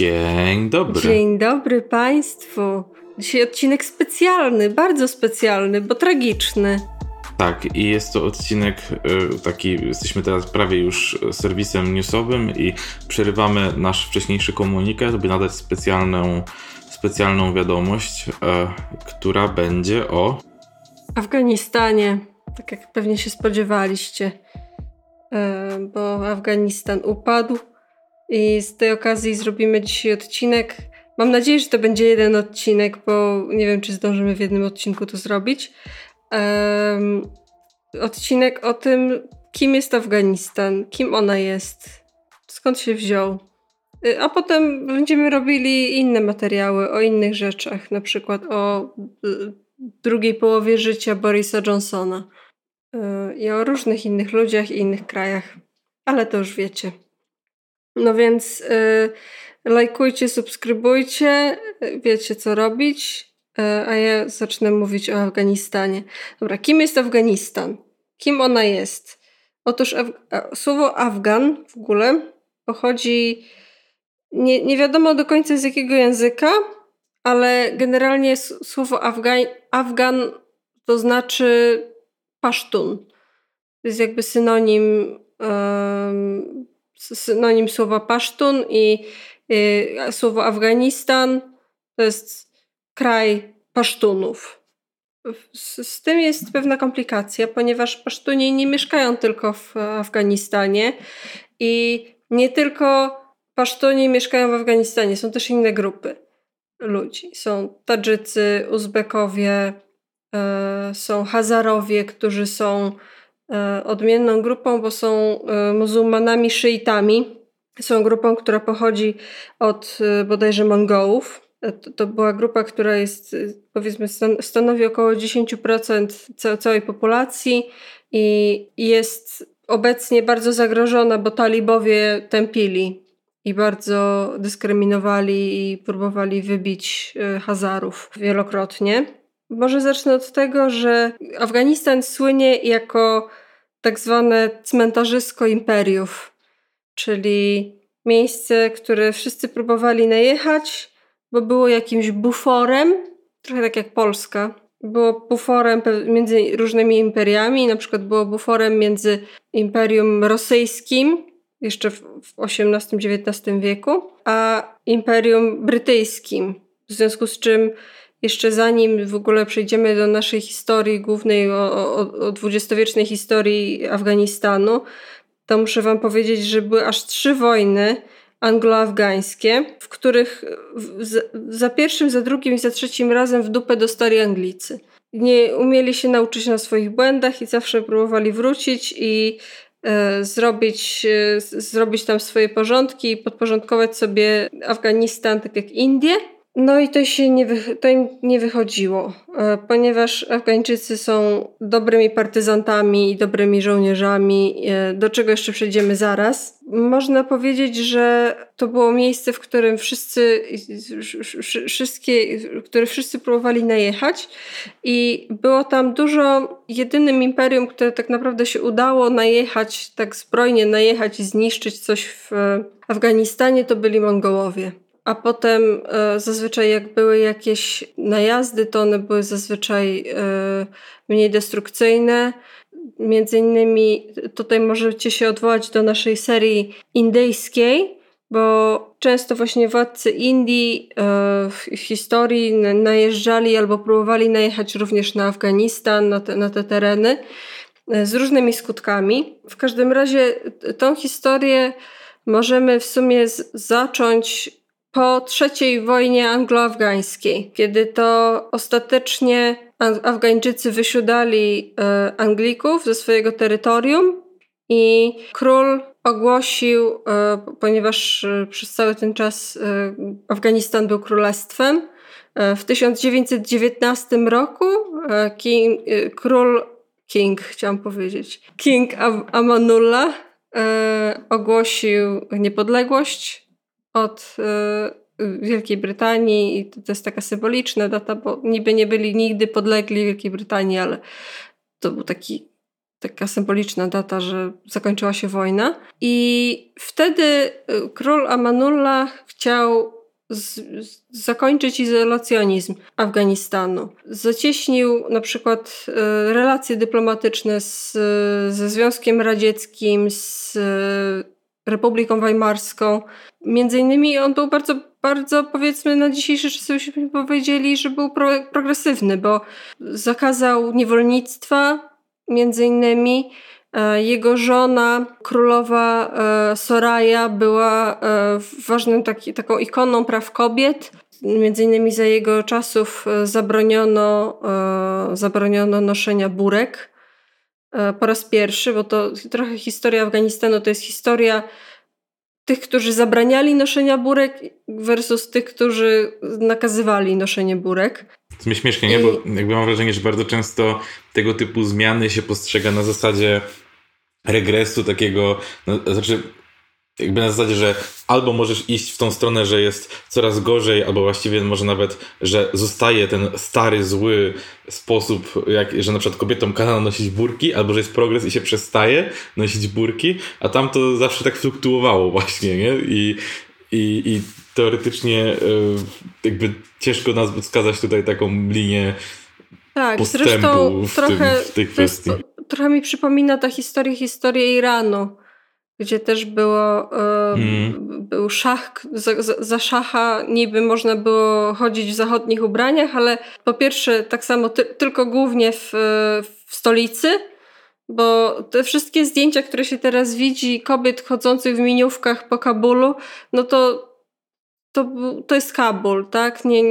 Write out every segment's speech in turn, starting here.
Dzień dobry. Dzień dobry Państwu. Dzisiaj odcinek specjalny, bardzo specjalny, bo tragiczny. Tak, i jest to odcinek y, taki, jesteśmy teraz prawie już serwisem newsowym i przerywamy nasz wcześniejszy komunikat, by nadać specjalną, specjalną wiadomość, e, która będzie o Afganistanie, tak jak pewnie się spodziewaliście, e, bo Afganistan upadł i z tej okazji zrobimy dzisiaj odcinek. Mam nadzieję, że to będzie jeden odcinek, bo nie wiem, czy zdążymy w jednym odcinku to zrobić. Um, odcinek o tym, kim jest Afganistan, kim ona jest, skąd się wziął. Y, a potem będziemy robili inne materiały o innych rzeczach, na przykład o y, drugiej połowie życia Borisa Johnsona y, i o różnych innych ludziach i innych krajach. Ale to już wiecie. No więc y, lajkujcie, subskrybujcie, wiecie co robić, y, a ja zacznę mówić o Afganistanie. Dobra, kim jest Afganistan? Kim ona jest? Otóż Af słowo Afgan w ogóle pochodzi nie, nie wiadomo do końca z jakiego języka, ale generalnie słowo Afgan, Afgan to znaczy pasztun. To jest jakby synonim synonim słowa pasztun i y, słowo Afganistan to jest kraj pasztunów. Z, z, tym jest pewna komplikacja, ponieważ pasztuni nie mieszkają tylko w Afganistanie i nie tylko pasztuni mieszkają w Afganistanie, są też inne grupy ludzi. Są Tadżycy, Uzbekowie, y, są Hazarowie, którzy są odmienną grupą, bo są e, muzułmanami szyitami. Są grupą, która pochodzi od e, bodajże Mongołów. To, to była grupa, która jest, powiedzmy, stanowi około 10% całej populacji i jest obecnie bardzo zagrożona, bo talibowie tępili i bardzo dyskryminowali i próbowali wybić Hazarów wielokrotnie. Może zacznę od tego, że Afganistan słynie jako tak zwane cmentarzysko imperiów, czyli miejsce, które wszyscy próbowali najechać, bo było jakimś buforem, trochę tak jak Polska. Było buforem między różnymi imperiami, na przykład było buforem między Imperium Rosyjskim, jeszcze w XVIII-XIX wieku, a Imperium Brytyjskim. W związku z czym jeszcze zanim w ogóle przejdziemy do naszej historii głównej, o, o, o dwudziestowiecznej historii Afganistanu, to muszę Wam powiedzieć, że były aż trzy wojny anglo-afgańskie, w których za pierwszym, za drugim i za trzecim razem w dupę dostali Anglicy. Nie umieli się nauczyć na swoich błędach i zawsze próbowali wrócić i e, zrobić, e, zrobić tam swoje porządki i podporządkować sobie Afganistan tak jak Indie. No i to się nie, wy, to nie wychodziło, e, ponieważ Afgańczycy są dobrymi partyzantami i dobrymi żołnierzami, e, do czego jeszcze przejdziemy zaraz. Można powiedzieć, że to było miejsce, w którym wszyscy, wszystkie, które wszyscy próbowali najechać i było tam dużo, jedynym imperium, które tak naprawdę się udało najechać, tak zbrojnie najechać i zniszczyć coś w Afganistanie, to byli Mongołowie a potem e, zazwyczaj jak były jakieś najazdy, to one były zazwyczaj e, mniej destrukcyjne. Między innymi tutaj możecie się odwołać do naszej serii indyjskiej, bo często właśnie władcy Indii e, w historii najeżdżali albo próbowali najechać również na Afganistan, na te, na te tereny z różnymi skutkami. W każdym razie tą historię możemy w sumie zacząć po trzeciej wojnie anglo-afgańskiej, kiedy to ostatecznie Afgańczycy wysiudali e, Anglików ze swojego terytorium i król ogłosił, e, ponieważ e, przez cały ten czas Afganistan był królestwem, w 1919 roku king, król, king chciałam powiedzieć, King Amanullah ogłosił niepodległość od y, Wielkiej Brytanii i to jest taka symboliczna data, bo niby nie byli nigdy podlegli Wielkiej Brytanii, ale to był taki taka symboliczna data, że zakończyła się wojna. I wtedy y, król Amanullah chciał z, z, zakończyć izolacjonizm Afganistanu. Zacieśnił na przykład y, relacje dyplomatyczne z, ze Związkiem Radzieckim, z Republiką Weimarską. Między innymi on był bardzo, bardzo powiedzmy na dzisiejsze czasy byśmy powiedzieli, że był pro, progresywny, bo zakazał niewolnictwa między innymi E, jego żona, królowa e, Soraya, była e, ważną taki, taką ikoną praw kobiet. Między innymi za jego czasów zabroniono, zabroniono noszenia burek po raz pierwszy, bo to trochę historia Afganistanu to jest historia tych, którzy zabraniali noszenia burek versus tych, którzy nakazywali noszenie burek. To mi śmiesznie, nie? Bo jakby mam wrażenie, że bardzo często tego typu zmiany się postrzega na zasadzie regresu takiego, no, znaczy jakby na zasadzie, że albo możesz iść w tą stronę, że jest coraz gorzej, albo właściwie może nawet, że zostaje ten stary, zły sposób, jak, że na przykład kobietom kazano nosić burki, albo że jest progres i się przestaje nosić burki, a tam to zawsze tak fluktuowało właśnie, nie? I, i, i teoretycznie e, jakby ciężko nas wskazać tutaj taką linię tak, postępu w, trochę, tym, w tej kwestii. Trochę mi przypomina ta historia, historię Iranu, gdzie też było, mm. był szach, za, za, szacha niby można było chodzić w zachodnich ubraniach, ale po pierwsze tak samo ty, tylko głównie w, w stolicy, bo te wszystkie zdjęcia, które się teraz widzi kobiet chodzących w miniówkach po Kabulu, no to to, to jest Kabul, tak? Nie,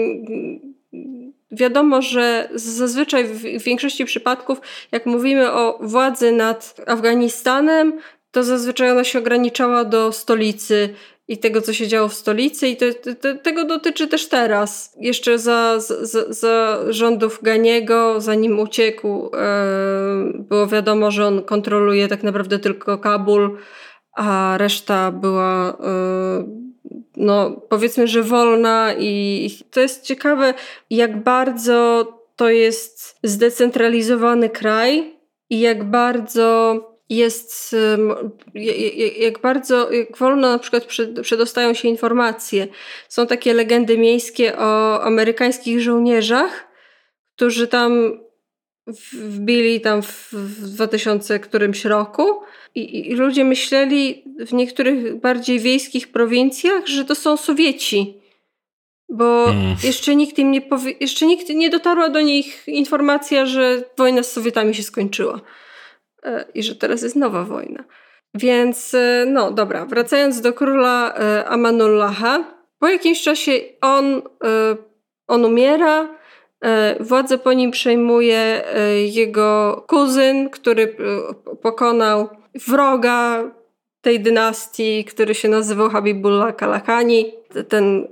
Wiadomo, że zazwyczaj w większości przypadków, jak mówimy o władzy nad Afganistanem, to zazwyczaj ona się ograniczała do stolicy i tego, co się działo w stolicy, i to, to, tego dotyczy też teraz. Jeszcze za, za, za rządów Ganiego, zanim uciekł, e, było wiadomo, że on kontroluje tak naprawdę tylko Kabul, a reszta była. E, no powiedzmy, że wolna i to jest ciekawe, jak bardzo to jest zdecentralizowany kraj i jak bardzo jest, jak bardzo, jak wolno na przykład przedostają się informacje. Są takie legendy miejskie o amerykańskich żołnierzach, którzy tam wbili tam w, w 2000 którymś roku i, i, ludzie myśleli w niektórych bardziej wiejskich prowincjach, że to są Sowieci. Bo mm. jeszcze nikt im nie powie, jeszcze nikt nie dotarła do nich informacja, że wojna z Sowietami się skończyła. E, I że teraz jest nowa wojna. Więc e, no dobra, wracając do króla e, Amanullaha, po jakimś czasie on, on umiera, władzę po nim przejmuje jego kuzyn, który pokonał wroga tej dynastii, który się nazywał Habibullah Kalakani. Ten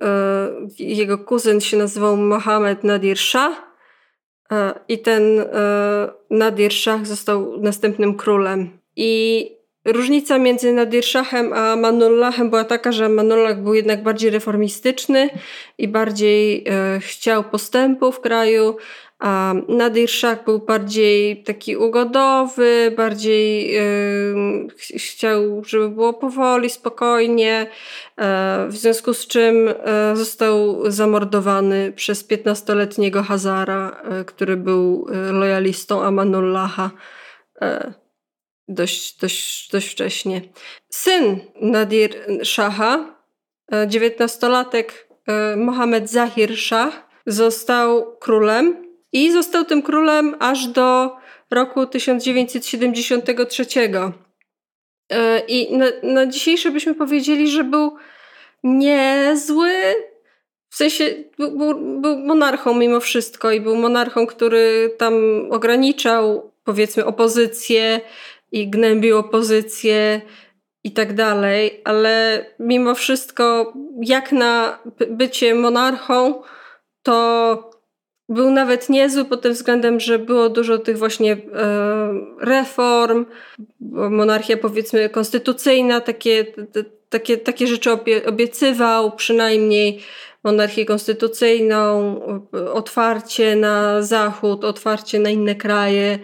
jego kuzyn się nazywał Mohamed Nadir Shah i ten Nadir Shah został następnym królem. I Różnica między Nadir Shahem a Manullahem była taka, że Manullah był jednak bardziej reformistyczny i bardziej e, chciał postępu w kraju, a Nadir Shah był bardziej taki ugodowy, bardziej e, chciał, żeby było powoli, spokojnie, e, w związku z czym e, został zamordowany przez 15-letniego Hazara, e, który był lojalistą Amanullaha dość, dość, dość wcześnie. Syn Nadir Shaha, dziewiętnastolatek e, Mohamed Zahir Shah, został królem i został tym królem aż do roku 1973. E, I na, na dzisiejsze byśmy powiedzieli, że był niezły, w sensie był, był, monarchą mimo wszystko i był monarchą, który tam ograniczał powiedzmy opozycję, i gnębił opozycję i tak dalej, ale mimo wszystko, jak na bycie monarchą, to był nawet niezły pod tym względem, że było dużo tych właśnie e, reform, monarchia powiedzmy konstytucyjna, takie, takie, takie rzeczy obie, obiecywał, przynajmniej monarchię konstytucyjną, otwarcie na Zachód, otwarcie na inne kraje.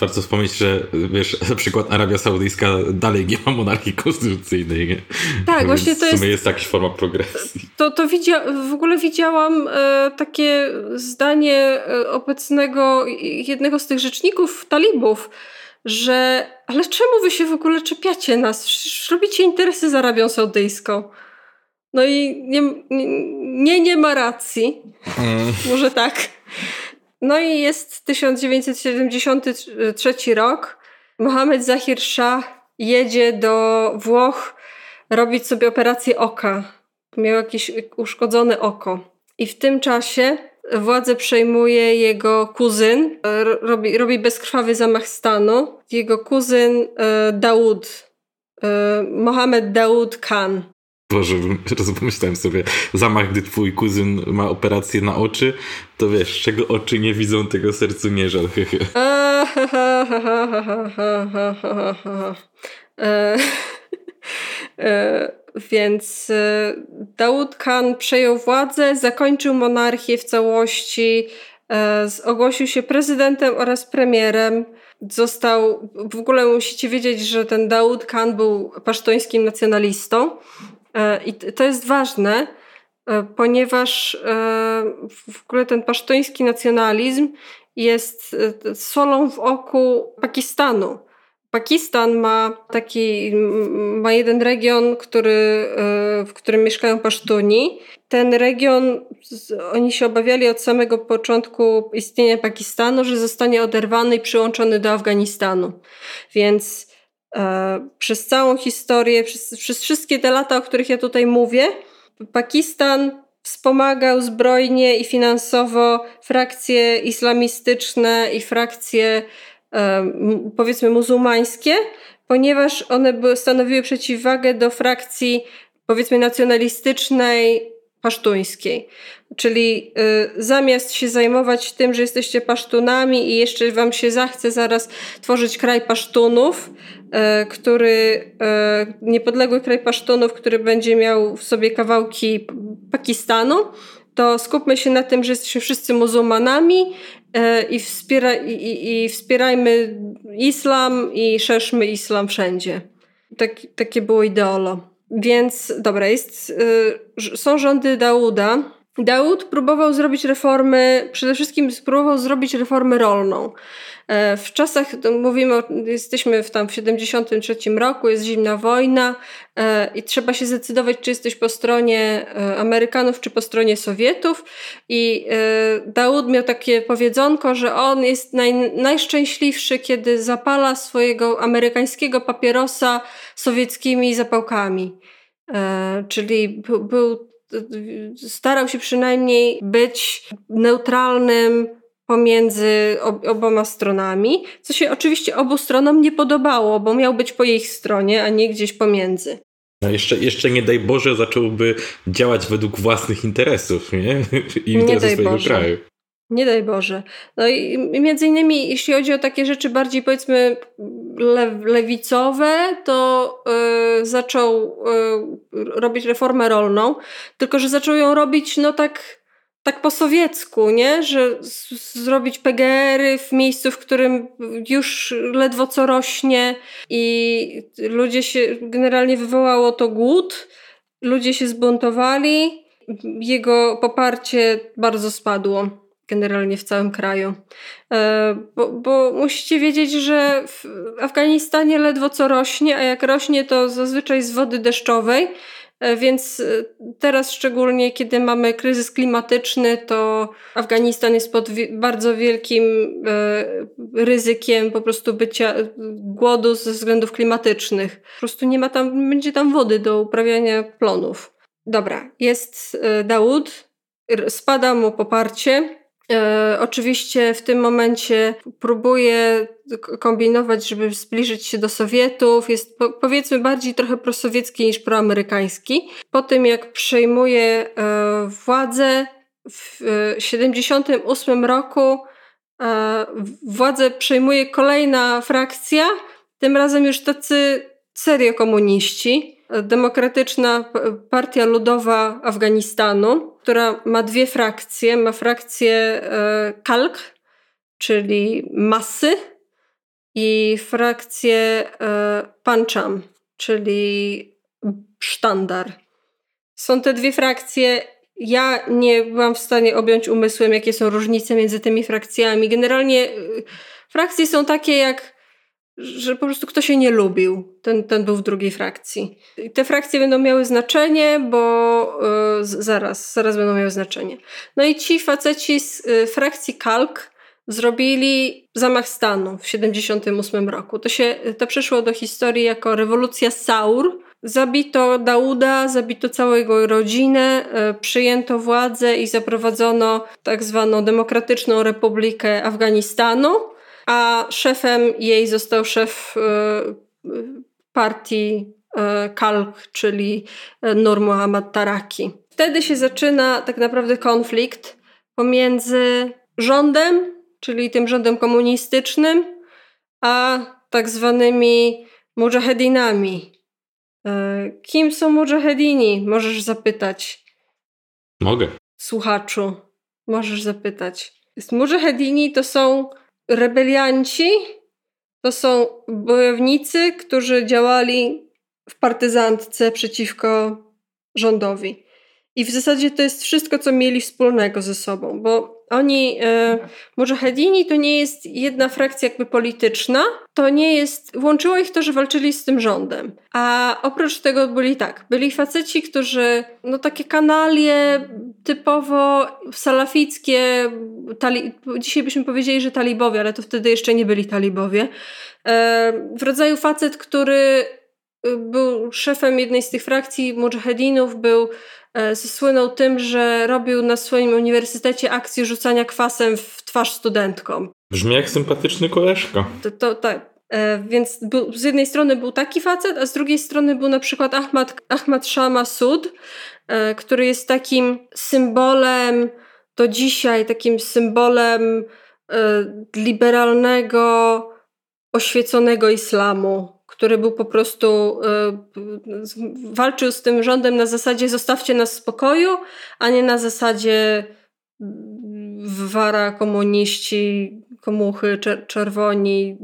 Warto wspomnieć, że wiesz, na przykład Arabia Saudyjska dalej nie ma monarchii konstytucyjnej. Nie? Tak, właśnie to jest... W sumie jest jakaś forma progresji. To, to widzia... w ogóle widziałam e, takie zdanie e, obecnego jednego z tych rzeczników talibów, że ale czemu wy się w ogóle czepiacie nas? Przecież robicie interesy z Arabią Saudyjską. No i nie, nie, nie ma racji. Mm. Może tak. No i jest 1973 rok. Mohamed Zahir Shah jedzie do Włoch robić sobie operację oka. Miał jakieś uszkodzone oko. I w tym czasie władzę przejmuje jego kuzyn. Robi, robi bezkrwawy zamach stanu. Jego kuzyn e, Daud. E, Mohamed Daud Khan. Boże, pomyślałem sobie, zamach, gdy twój kuzyn ma operację na oczy, to wiesz, czego oczy nie widzą, tego sercu nie żal. Więc Daud Khan przejął władzę, zakończył monarchię w całości, ogłosił się prezydentem oraz premierem. Został, w ogóle musicie wiedzieć, że ten Daud Khan był pasztońskim nacjonalistą. E, I to jest ważne, e, ponieważ e, w ogóle ten pasztoński nacjonalizm jest solą w oku Pakistanu. Pakistan ma taki, ma jeden region, który, w którym mieszkają Pasztuni. Ten region, oni się obawiali od samego początku istnienia Pakistanu, że zostanie oderwany i przyłączony do Afganistanu. Więc przez całą historię, przez, przez wszystkie te lata, o których ja tutaj mówię, Pakistan wspomagał zbrojnie i finansowo frakcje islamistyczne i frakcje e, powiedzmy muzułmańskie, ponieważ one stanowiły przeciwwagę do frakcji powiedzmy nacjonalistycznej pasztuńskiej. Czyli y, zamiast się zajmować tym, że jesteście pasztunami i jeszcze wam się zachce zaraz tworzyć kraj pasztunów, y, który, y, niepodległy kraj pasztunów, który będzie miał w sobie kawałki Pakistanu, to skupmy się na tym, że jesteśmy wszyscy muzułmanami y, i, wspiera, i, i wspierajmy islam i szerzmy islam wszędzie. Tak, takie było ideolo. Więc dobra, jest, y, są rządy Dauda. Daud próbował zrobić reformy, przede wszystkim spróbował zrobić reformę rolną. E, w czasach, mówimy, jesteśmy w tam w 73 roku, jest zimna wojna e, i trzeba się zdecydować, czy jesteś po stronie e, Amerykanów, czy po stronie Sowietów. I Daud miał takie powiedzonko, że on jest naj, najszczęśliwszy, kiedy zapala swojego amerykańskiego papierosa sowieckimi zapałkami. Czyli był starał się przynajmniej być neutralnym pomiędzy oboma stronami, co się oczywiście obu stronom nie podobało, bo miał być po ich stronie, a nie gdzieś pomiędzy. No jeszcze, jeszcze nie daj Boże zacząłby działać według własnych interesów, nie? I interesów swojego Boże. kraju. Nie daj Boże. No i między innymi, jeśli chodzi o takie rzeczy bardziej powiedzmy le lewicowe, to yy, zaczął yy, robić reformę rolną, tylko że zaczął ją robić no tak, tak po sowiecku, nie? Że zrobić PGR-y w miejscu, w którym już ledwo co rośnie i ludzie się, generalnie wywołało to głód, ludzie się zbuntowali, jego poparcie bardzo spadło generalnie w całym kraju. E, bo, bo, musicie wiedzieć, że w Afganistanie ledwo co rośnie, a jak rośnie, to zazwyczaj z wody deszczowej. E, więc e, teraz, szczególnie kiedy mamy kryzys klimatyczny, to Afganistan jest pod bardzo wielkim ryzykiem po prostu bycia głodu ze względów klimatycznych. Po prostu nie ma tam, będzie tam wody do uprawiania plonów. Dobra, jest Daud, spada mu poparcie, E, oczywiście w tym momencie próbuje kombinować, żeby zbliżyć się do Sowietów. Jest po, powiedzmy bardziej trochę prosowiecki niż proamerykański. Po tym jak przejmuje e, władzę w e, 78 roku, e, władzę przejmuje kolejna frakcja, tym razem już tacy serio komuniści Demokratyczna Partia Ludowa Afganistanu, która ma dwie frakcje. Ma frakcję e, Kalk, czyli masy, i frakcję e, Pancham, czyli sztandar. Są te dwie frakcje. Ja nie byłam w stanie objąć umysłem, jakie są różnice między tymi frakcjami. Generalnie y, frakcje są takie jak że po prostu kto się nie lubił, ten, ten był w drugiej frakcji. I te frakcje będą miały znaczenie, bo yy, zaraz, zaraz będą miały znaczenie. No i ci faceci z yy, frakcji Kalk zrobili zamach stanu w 78 roku. To się, to przeszło do historii jako rewolucja Saur. Zabito Dauda, zabito całą jego rodzinę, yy, przyjęto władzę i zaprowadzono tak zwaną Demokratyczną Republikę Afganistanu a szefem jej został szef e, partii e, Kalk, czyli Nur Muhammad Taraki. Wtedy się zaczyna tak naprawdę konflikt pomiędzy rządem, czyli tym rządem komunistycznym, a tak zwanymi mujahedinami. E, kim są mujahedini? Możesz zapytać. Mogę. Słuchaczu, możesz zapytać. Mujahedini to są rebelianci to są bojownicy, którzy działali w partyzantce przeciwko rządowi. I w zasadzie to jest wszystko, co mieli wspólnego ze sobą, bo oni, e, Mujahedini to nie jest jedna frakcja jakby polityczna, to nie jest, łączyło ich to, że walczyli z tym rządem. A oprócz tego byli tak, byli faceci, którzy, no takie kanalie typowo salafickie, tali, dzisiaj byśmy powiedzieli, że talibowie, ale to wtedy jeszcze nie byli talibowie. E, w rodzaju facet, który był szefem jednej z tych frakcji mujahedinów, był E, słynął tym, że robił na swoim uniwersytecie akcję rzucania kwasem w twarz studentkom. Brzmi jak sympatyczny koleżka. To, to tak. E, więc był, z jednej strony był taki facet, a z drugiej strony był na przykład Ahmad, Ahmad Shah Massoud, e, który jest takim symbolem do dzisiaj, takim symbolem e, liberalnego, oświeconego islamu który był po prostu, y, walczył z tym rządem na zasadzie zostawcie nas w spokoju, a nie na zasadzie wara komuniści, komuchy, czer czerwoni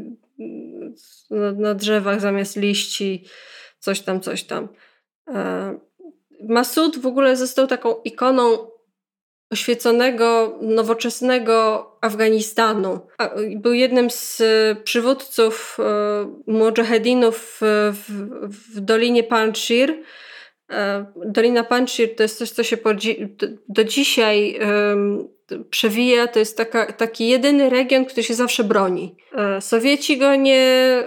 na, na, drzewach zamiast liści, coś tam, coś tam. E, Masud w ogóle został taką ikoną oświeconego, nowoczesnego Afganistanu. Był jednym z e, przywódców e, mujahedinów w, w, w Dolinie Panjshir. E, Dolina Panjshir to jest coś, co się do, dzisiaj przewija. To jest taka, taki jedyny region, który się zawsze broni. E, Sowieci go nie, e,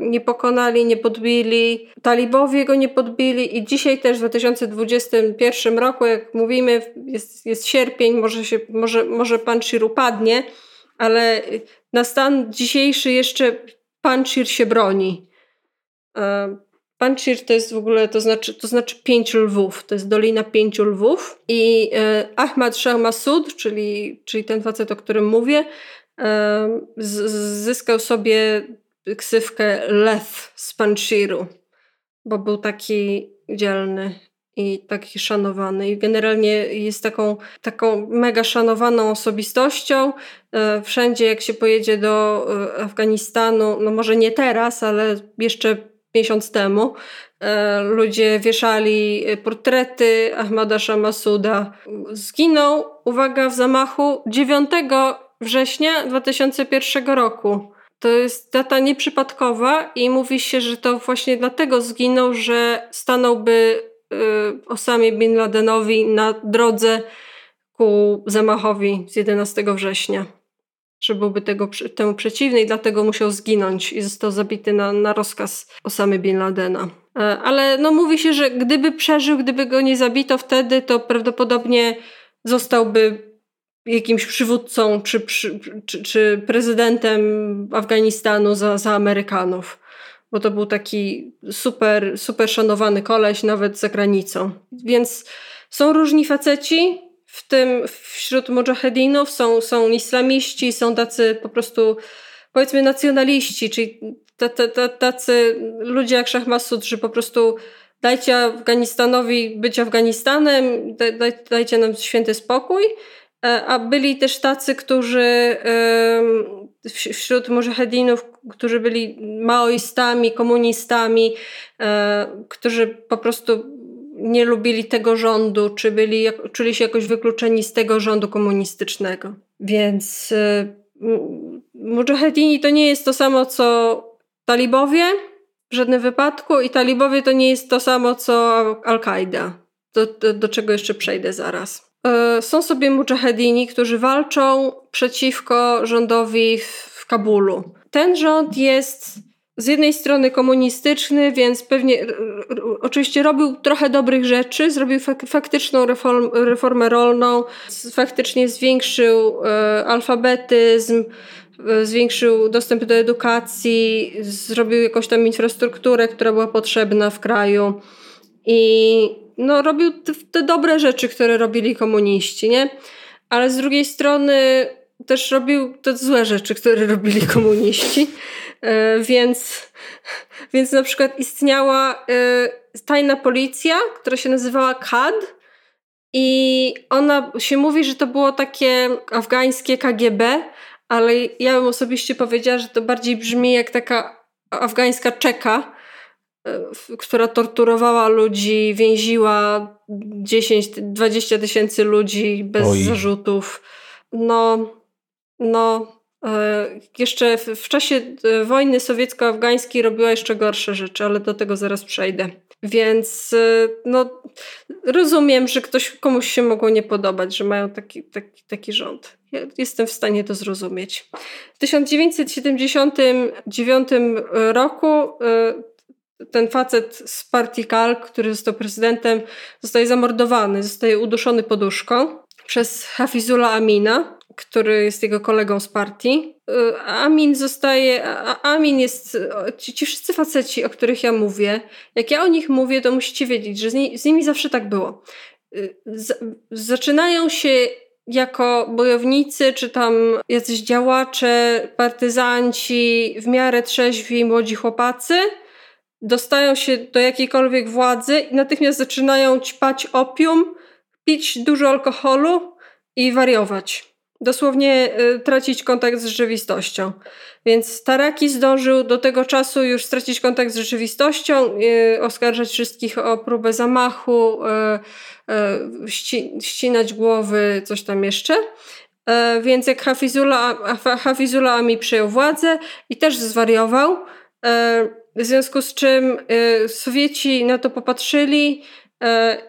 nie pokonali, nie podbili, talibowie go nie podbili i dzisiaj też w 2021 roku, jak mówimy, jest, jest sierpień, może, się, może, może Panjshir upadnie, ale na stan dzisiejszy jeszcze Panjshir się broni. Panjshir to jest w ogóle, to znaczy, to znaczy pięć lwów, to jest Dolina Pięciu Lwów i e, Ahmad Shah Masud, czyli, czyli ten facet, o którym mówię, e, z, zyskał sobie ksywkę Lew z Panjshiru, bo był taki dzielny i taki szanowany. I generalnie jest taką, taką mega szanowaną osobistością. E, wszędzie, jak się pojedzie do e, Afganistanu, no może nie teraz, ale jeszcze miesiąc temu e, ludzie wieszali portrety Ahmada Shamasuda. Zginął, uwaga, w zamachu 9 września 2001 roku. To jest data nieprzypadkowa i mówi się, że to właśnie dlatego zginął, że stanąłby y, Osamie Bin Ladenowi na drodze ku zamachowi z 11 września że byłby tego, temu przeciwny i dlatego musiał zginąć i został zabity na, na rozkaz Osamy Bin Ladena. E, ale no mówi się, że gdyby przeżył, gdyby go nie zabito wtedy, to prawdopodobnie zostałby jakimś przywódcą czy, czy, czy, czy prezydentem Afganistanu za, za Amerykanów. Bo to był taki super, super szanowany koleś nawet za granicą. Więc są różni faceci, w tym wśród mujahedinów są, są islamiści, są tacy po prostu powiedzmy nacjonaliści, czyli tacy ludzie jak Shah Massoud, że po prostu dajcie Afganistanowi być Afganistanem, dajcie nam święty spokój, e, a byli też tacy, którzy wśród mujahedinów, którzy byli maoistami, komunistami, e, którzy po prostu nie lubili tego rządu, czy byli, czuli się jakoś wykluczeni z tego rządu komunistycznego. Więc e, mujahedini to nie jest to samo, co talibowie w żadnym wypadku i talibowie to nie jest to samo, co Al-Kaida, do, do, do czego jeszcze przejdę zaraz. E, są sobie mujahedini, którzy walczą przeciwko rządowi w Kabulu. Ten rząd jest z jednej strony komunistyczny, więc pewnie oczywiście robił trochę dobrych rzeczy, zrobił fak faktyczną reform, reformę rolną, faktycznie zwiększył e, alfabetyzm, e, zwiększył dostęp do edukacji, zrobił jakąś tam infrastrukturę, która była potrzebna w kraju i no, robił te, te dobre rzeczy, które robili komuniści, nie? Ale z drugiej strony też robił te złe rzeczy, które robili komuniści. E, więc, więc na przykład istniała e, tajna policja, która się nazywała KAD. I ona się mówi, że to było takie afgańskie KGB, ale ja bym osobiście powiedziała, że to bardziej brzmi jak taka afgańska czeka, e, która torturowała ludzi, więziła 10-20 tysięcy ludzi bez Oj. zarzutów. No, no, e, jeszcze w, czasie e, wojny sowiecko-afgańskiej robiła jeszcze gorsze rzeczy, ale do tego zaraz przejdę. Więc e, no, rozumiem, że ktoś, komuś się mogło nie podobać, że mają taki, taki, taki rząd. Ja jestem w stanie to zrozumieć. W 1979 roku ten facet z partii KAL, który został prezydentem, zostaje zamordowany, zostaje uduszony poduszką przez Hafizula Amina, który jest jego kolegą z partii. Y, Amin zostaje, Amin jest, ci, ci wszyscy faceci, o których ja mówię, jak ja o nich mówię, to musicie wiedzieć, że z, nie, z nimi zawsze tak było. Y, z, zaczynają się jako bojownicy, czy tam jacyś działacze, partyzanci, w miarę trzeźwi, młodzi chłopacy, dostają się do jakiejkolwiek władzy i natychmiast zaczynają ćpać opium, pić dużo alkoholu i wariować. Dosłownie y, tracić kontakt z rzeczywistością. Więc Taraki zdążył do tego czasu już stracić kontakt z rzeczywistością, y, oskarżać wszystkich o próbę zamachu, y, ści ścinać głowy, coś tam jeszcze. E, więc jak Hafizula, Hafizula przejął władzę i też zwariował, e, w związku z czym Sowieci na to popatrzyli,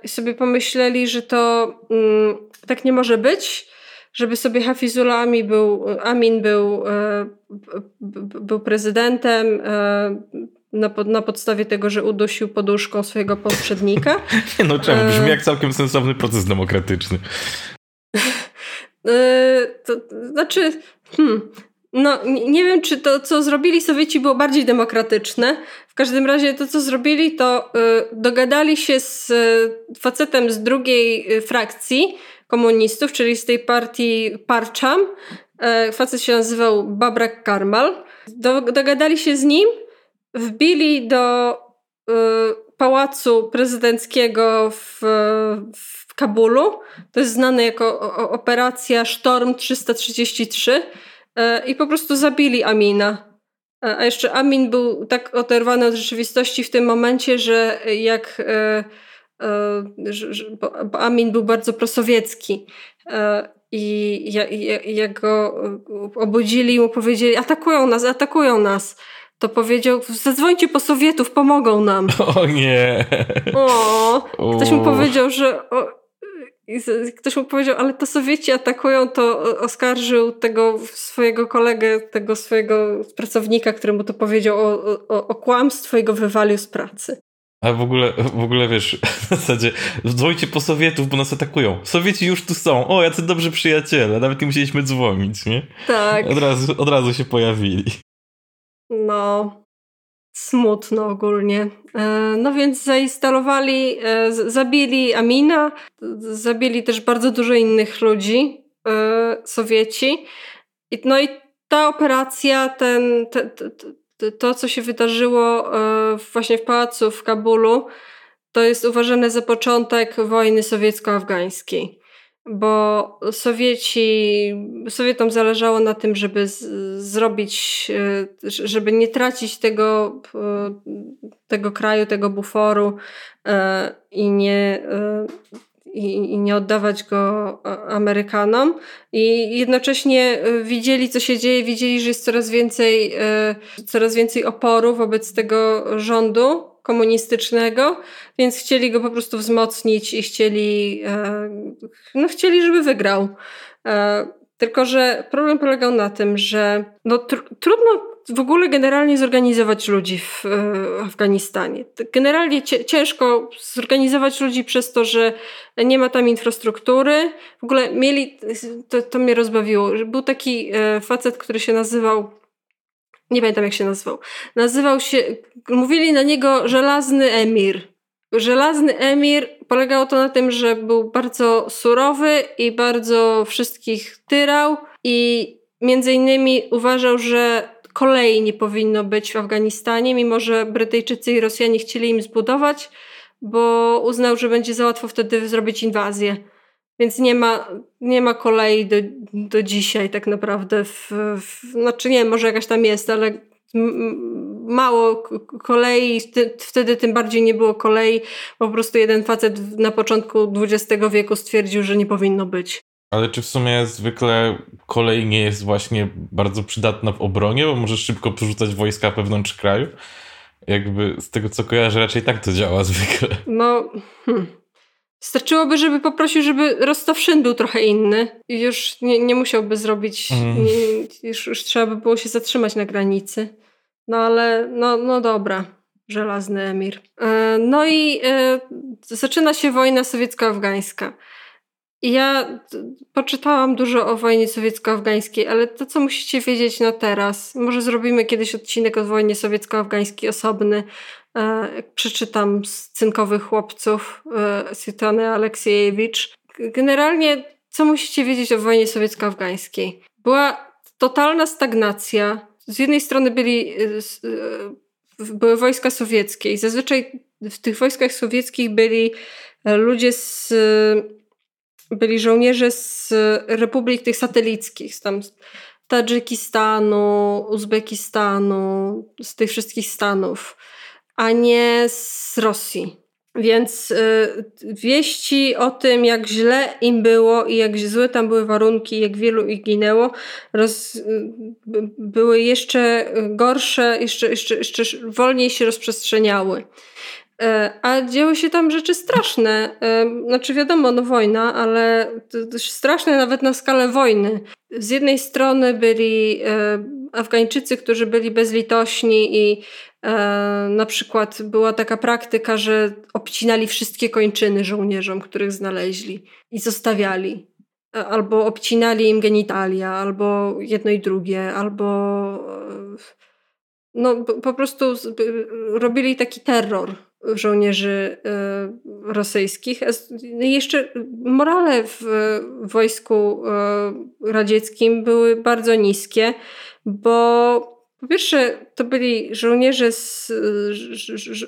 sobie pomyśleli, że to mm, tak nie może być, żeby sobie Hafizullah Amin był, Amin był, e, był prezydentem e, na, na podstawie tego, że udusił poduszką swojego poprzednika. Nie no czemu? Brzmi jak całkiem sensowny proces demokratyczny. to, znaczy, hmm, no, nie wiem, czy to, co zrobili Sowieci, było bardziej demokratyczne. W każdym razie to, co zrobili, to y, dogadali się z y, facetem z drugiej y, frakcji komunistów, czyli z tej partii Parcham. Y, facet się nazywał Babrak Karmal. Do, dogadali się z nim, wbili do y, pałacu prezydenckiego w, w Kabulu. To jest znane jako operacja Sztorm 333 E, i po prostu zabili Amina. E, a jeszcze Amin był tak oderwany od rzeczywistości w tym momencie, że jak e, że, bo Amin był bardzo prosowiecki i jak go obudzili mu powiedzieli atakują nas, atakują nas to powiedział, zadzwońcie po Sowietów, pomogą nam. O nie. O, ktoś mu powiedział, że o, i ktoś mu powiedział, ale to Sowieci atakują, to oskarżył tego swojego kolegę, tego swojego pracownika, któremu to powiedział o, o, o kłamstwo i go wywalił z pracy. A w ogóle, w ogóle wiesz, w zasadzie dzwońcie po Sowietów, bo nas atakują. Sowieci już tu są. O, jacy dobrzy przyjaciele. Nawet nie musieliśmy dzwonić, nie? Tak. Od razu, od razu się pojawili. No smutno ogólnie. E, no więc zainstalowali, e, zabili Amina, zabili też bardzo dużo innych ludzi, e, Sowieci. No i ta operacja, ten, te, te, to, co się wydarzyło właśnie w pałacu w Kabulu, to jest uważane za początek wojny sowiecko-afgańskiej bo Sowieci, Sowietom zależało na tym, żeby z, zrobić, e, żeby nie tracić tego, e, tego kraju, tego buforu e, i nie, i, nie oddawać go Amerykanom. I jednocześnie widzieli, co się dzieje, widzieli, że jest coraz więcej, coraz więcej oporu wobec tego rządu komunistycznego, więc chcieli go po prostu wzmocnić i chcieli, e, no chcieli, żeby wygrał. E, tylko, że problem polegał na tym, że no, tr trudno w ogóle generalnie zorganizować ludzi w e, Afganistanie. Generalnie ciężko zorganizować ludzi przez to, że nie ma tam infrastruktury. W ogóle mieli, to, to mnie rozbawiło, był taki facet, który się nazywał nie pamiętam jak się nazywał. Nazywał się, mówili na niego Żelazny Emir. Żelazny Emir polegało to na tym, że był bardzo surowy i bardzo wszystkich tyrał i między innymi uważał, że kolei nie powinno być w Afganistanie, mimo że Brytyjczycy i Rosjanie chcieli im zbudować, bo uznał, że będzie za łatwo wtedy zrobić inwazję. Więc nie ma, nie ma kolei do, do dzisiaj tak naprawdę. W, w, znaczy nie, może jakaś tam jest, ale mało kolei, wtedy tym bardziej nie było kolei. Po prostu jeden facet na początku XX wieku stwierdził, że nie powinno być. Ale czy w sumie zwykle kolej nie jest właśnie bardzo przydatna w obronie, bo możesz szybko przerzucać wojska wewnątrz kraju? Jakby z tego co kojarzę, raczej tak to działa zwykle. No, hmm. Starczyłoby, żeby poprosił, żeby rozstawszyn był trochę inny i już nie, nie musiałby zrobić, mm. nie, już, już trzeba by było się zatrzymać na granicy. No ale, no, no dobra, żelazny emir. E, no i e, zaczyna się wojna sowiecko-afgańska. I ja poczytałam dużo o wojnie sowiecko-afgańskiej, ale to, co musicie wiedzieć na teraz, może zrobimy kiedyś odcinek o wojnie sowiecko-afgańskiej osobny, E, przeczytam z cynkowych chłopców e, Swietany Aleksiejewicz. Generalnie, co musicie wiedzieć o wojnie sowiecko-afgańskiej? Była totalna stagnacja. Z jednej strony byli, e, były wojska sowieckie i zazwyczaj w tych wojskach sowieckich byli ludzie z byli żołnierze z republik tych satelickich, z tam Tadżykistanu, Uzbekistanu, z tych wszystkich stanów a nie z Rosji. Więc y, wieści o tym, jak źle im było i jak złe tam były warunki, jak wielu ich ginęło, roz, y, były jeszcze gorsze, jeszcze, jeszcze, jeszcze wolniej się rozprzestrzeniały. E, a dzieły się tam rzeczy straszne. E, znaczy, wiadomo, no wojna, ale straszne nawet na skalę wojny. Z jednej strony byli e, Afgańczycy, którzy byli bezlitośni i na przykład była taka praktyka, że obcinali wszystkie kończyny żołnierzom, których znaleźli i zostawiali. Albo obcinali im genitalia, albo jedno i drugie, albo no, po prostu robili taki terror żołnierzy e, rosyjskich. Jeszcze morale w wojsku e, radzieckim były bardzo niskie, bo po pierwsze to byli żołnierze, z,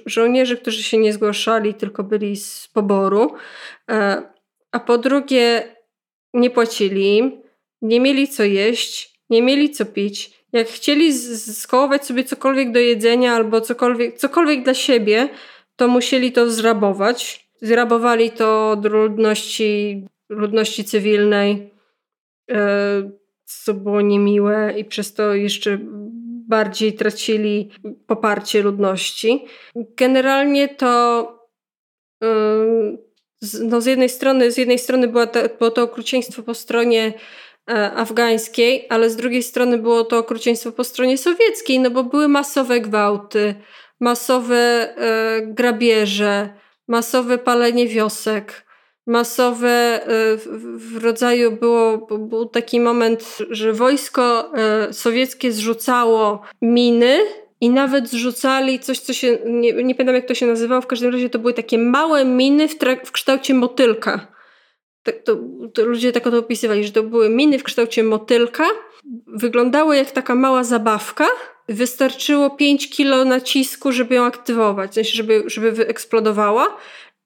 żołnierze, którzy się nie zgłaszali, tylko byli z poboru, e, a po drugie nie płacili im, nie mieli co jeść, nie mieli co pić. Jak chcieli skołować sobie cokolwiek do jedzenia albo cokolwiek, cokolwiek dla siebie, to musieli to zrabować. Zrabowali to do ludności, ludności cywilnej, e, co było niemiłe i przez to jeszcze bardziej tracili poparcie ludności. Generalnie to e, no z jednej strony, z jednej strony była to, było to okrucieństwo po stronie e, afgańskiej, ale z drugiej strony było to okrucieństwo po stronie sowieckiej, no bo były masowe gwałty, masowe e, grabieże, masowe palenie wiosek, masowe e, w rodzaju było, był taki moment, że wojsko e, sowieckie zrzucało miny i nawet zrzucali coś, co się, nie, nie pamiętam jak to się nazywało, w każdym razie to były takie małe miny w, w kształcie motylka. Tak to, to ludzie tak to opisywali, że to były miny w kształcie motylka wyglądało jak taka mała zabawka. Wystarczyło 5 kilo nacisku, żeby ją aktywować, w sensie, żeby, żeby wyeksplodowała.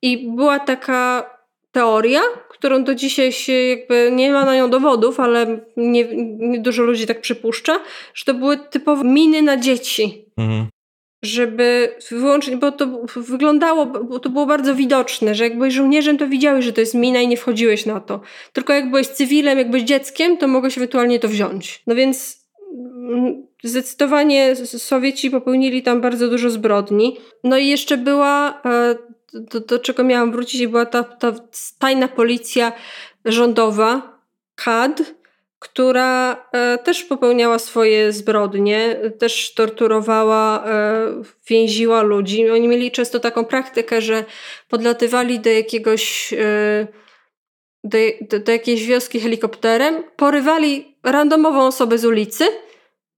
I była taka teoria, którą do dzisiaj się jakby nie ma na nią dowodów, ale nie, nie dużo ludzi tak przypuszcza, że to były typowe miny na dzieci. Mhm żeby wyłączyć, bo to wyglądało, bo to było bardzo widoczne, że jak byłeś żołnierzem, to widziałeś, że to jest mina i nie wchodziłeś na to. Tylko jak byłeś cywilem, jak byłeś dzieckiem, to mogłeś ewentualnie to wziąć. No więc mm, zdecydowanie Sowieci popełnili tam bardzo dużo zbrodni. No i jeszcze była, e, do, do czego miałam wrócić, była ta, ta tajna policja rządowa, KAD, która e, też popełniała swoje zbrodnie, też torturowała, e, więziła ludzi. Oni mieli często taką praktykę, że podlatywali do jakiegoś e, do, do, do jakiejś wioski helikopterem, porywali randomową osobę z ulicy,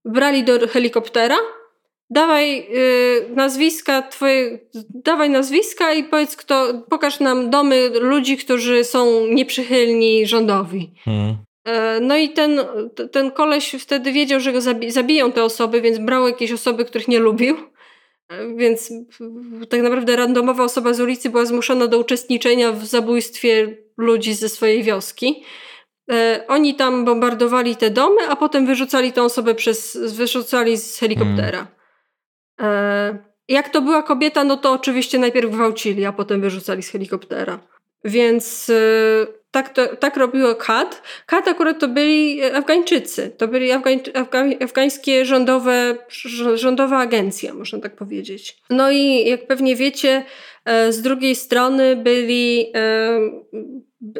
brali do helikoptera, dawaj y, nazwiska twoje, dawaj nazwiska i powiedz kto, pokaż nam domy ludzi, którzy są nieprzychylni rządowi. Hmm. E, no i ten, ten koleś wtedy wiedział, że go zabiją te osoby, więc brał jakieś osoby, których nie lubił. E, więc tak naprawdę randomowa osoba z ulicy była zmuszona do uczestniczenia w zabójstwie ludzi ze swojej wioski. E, oni tam bombardowali te domy, a potem wyrzucali tę osobę przez, wyrzucali z helikoptera. Jak to była kobieta, no to oczywiście najpierw gwałcili, a potem wyrzucali z helikoptera. Więc tak, to, tak robiło KAT. KAT akurat to byli Afgańczycy. To byli Afgań, Afgań, afgańskie rządowe, rządowa agencja, można tak powiedzieć. No i jak pewnie wiecie, e, z drugiej strony byli, e,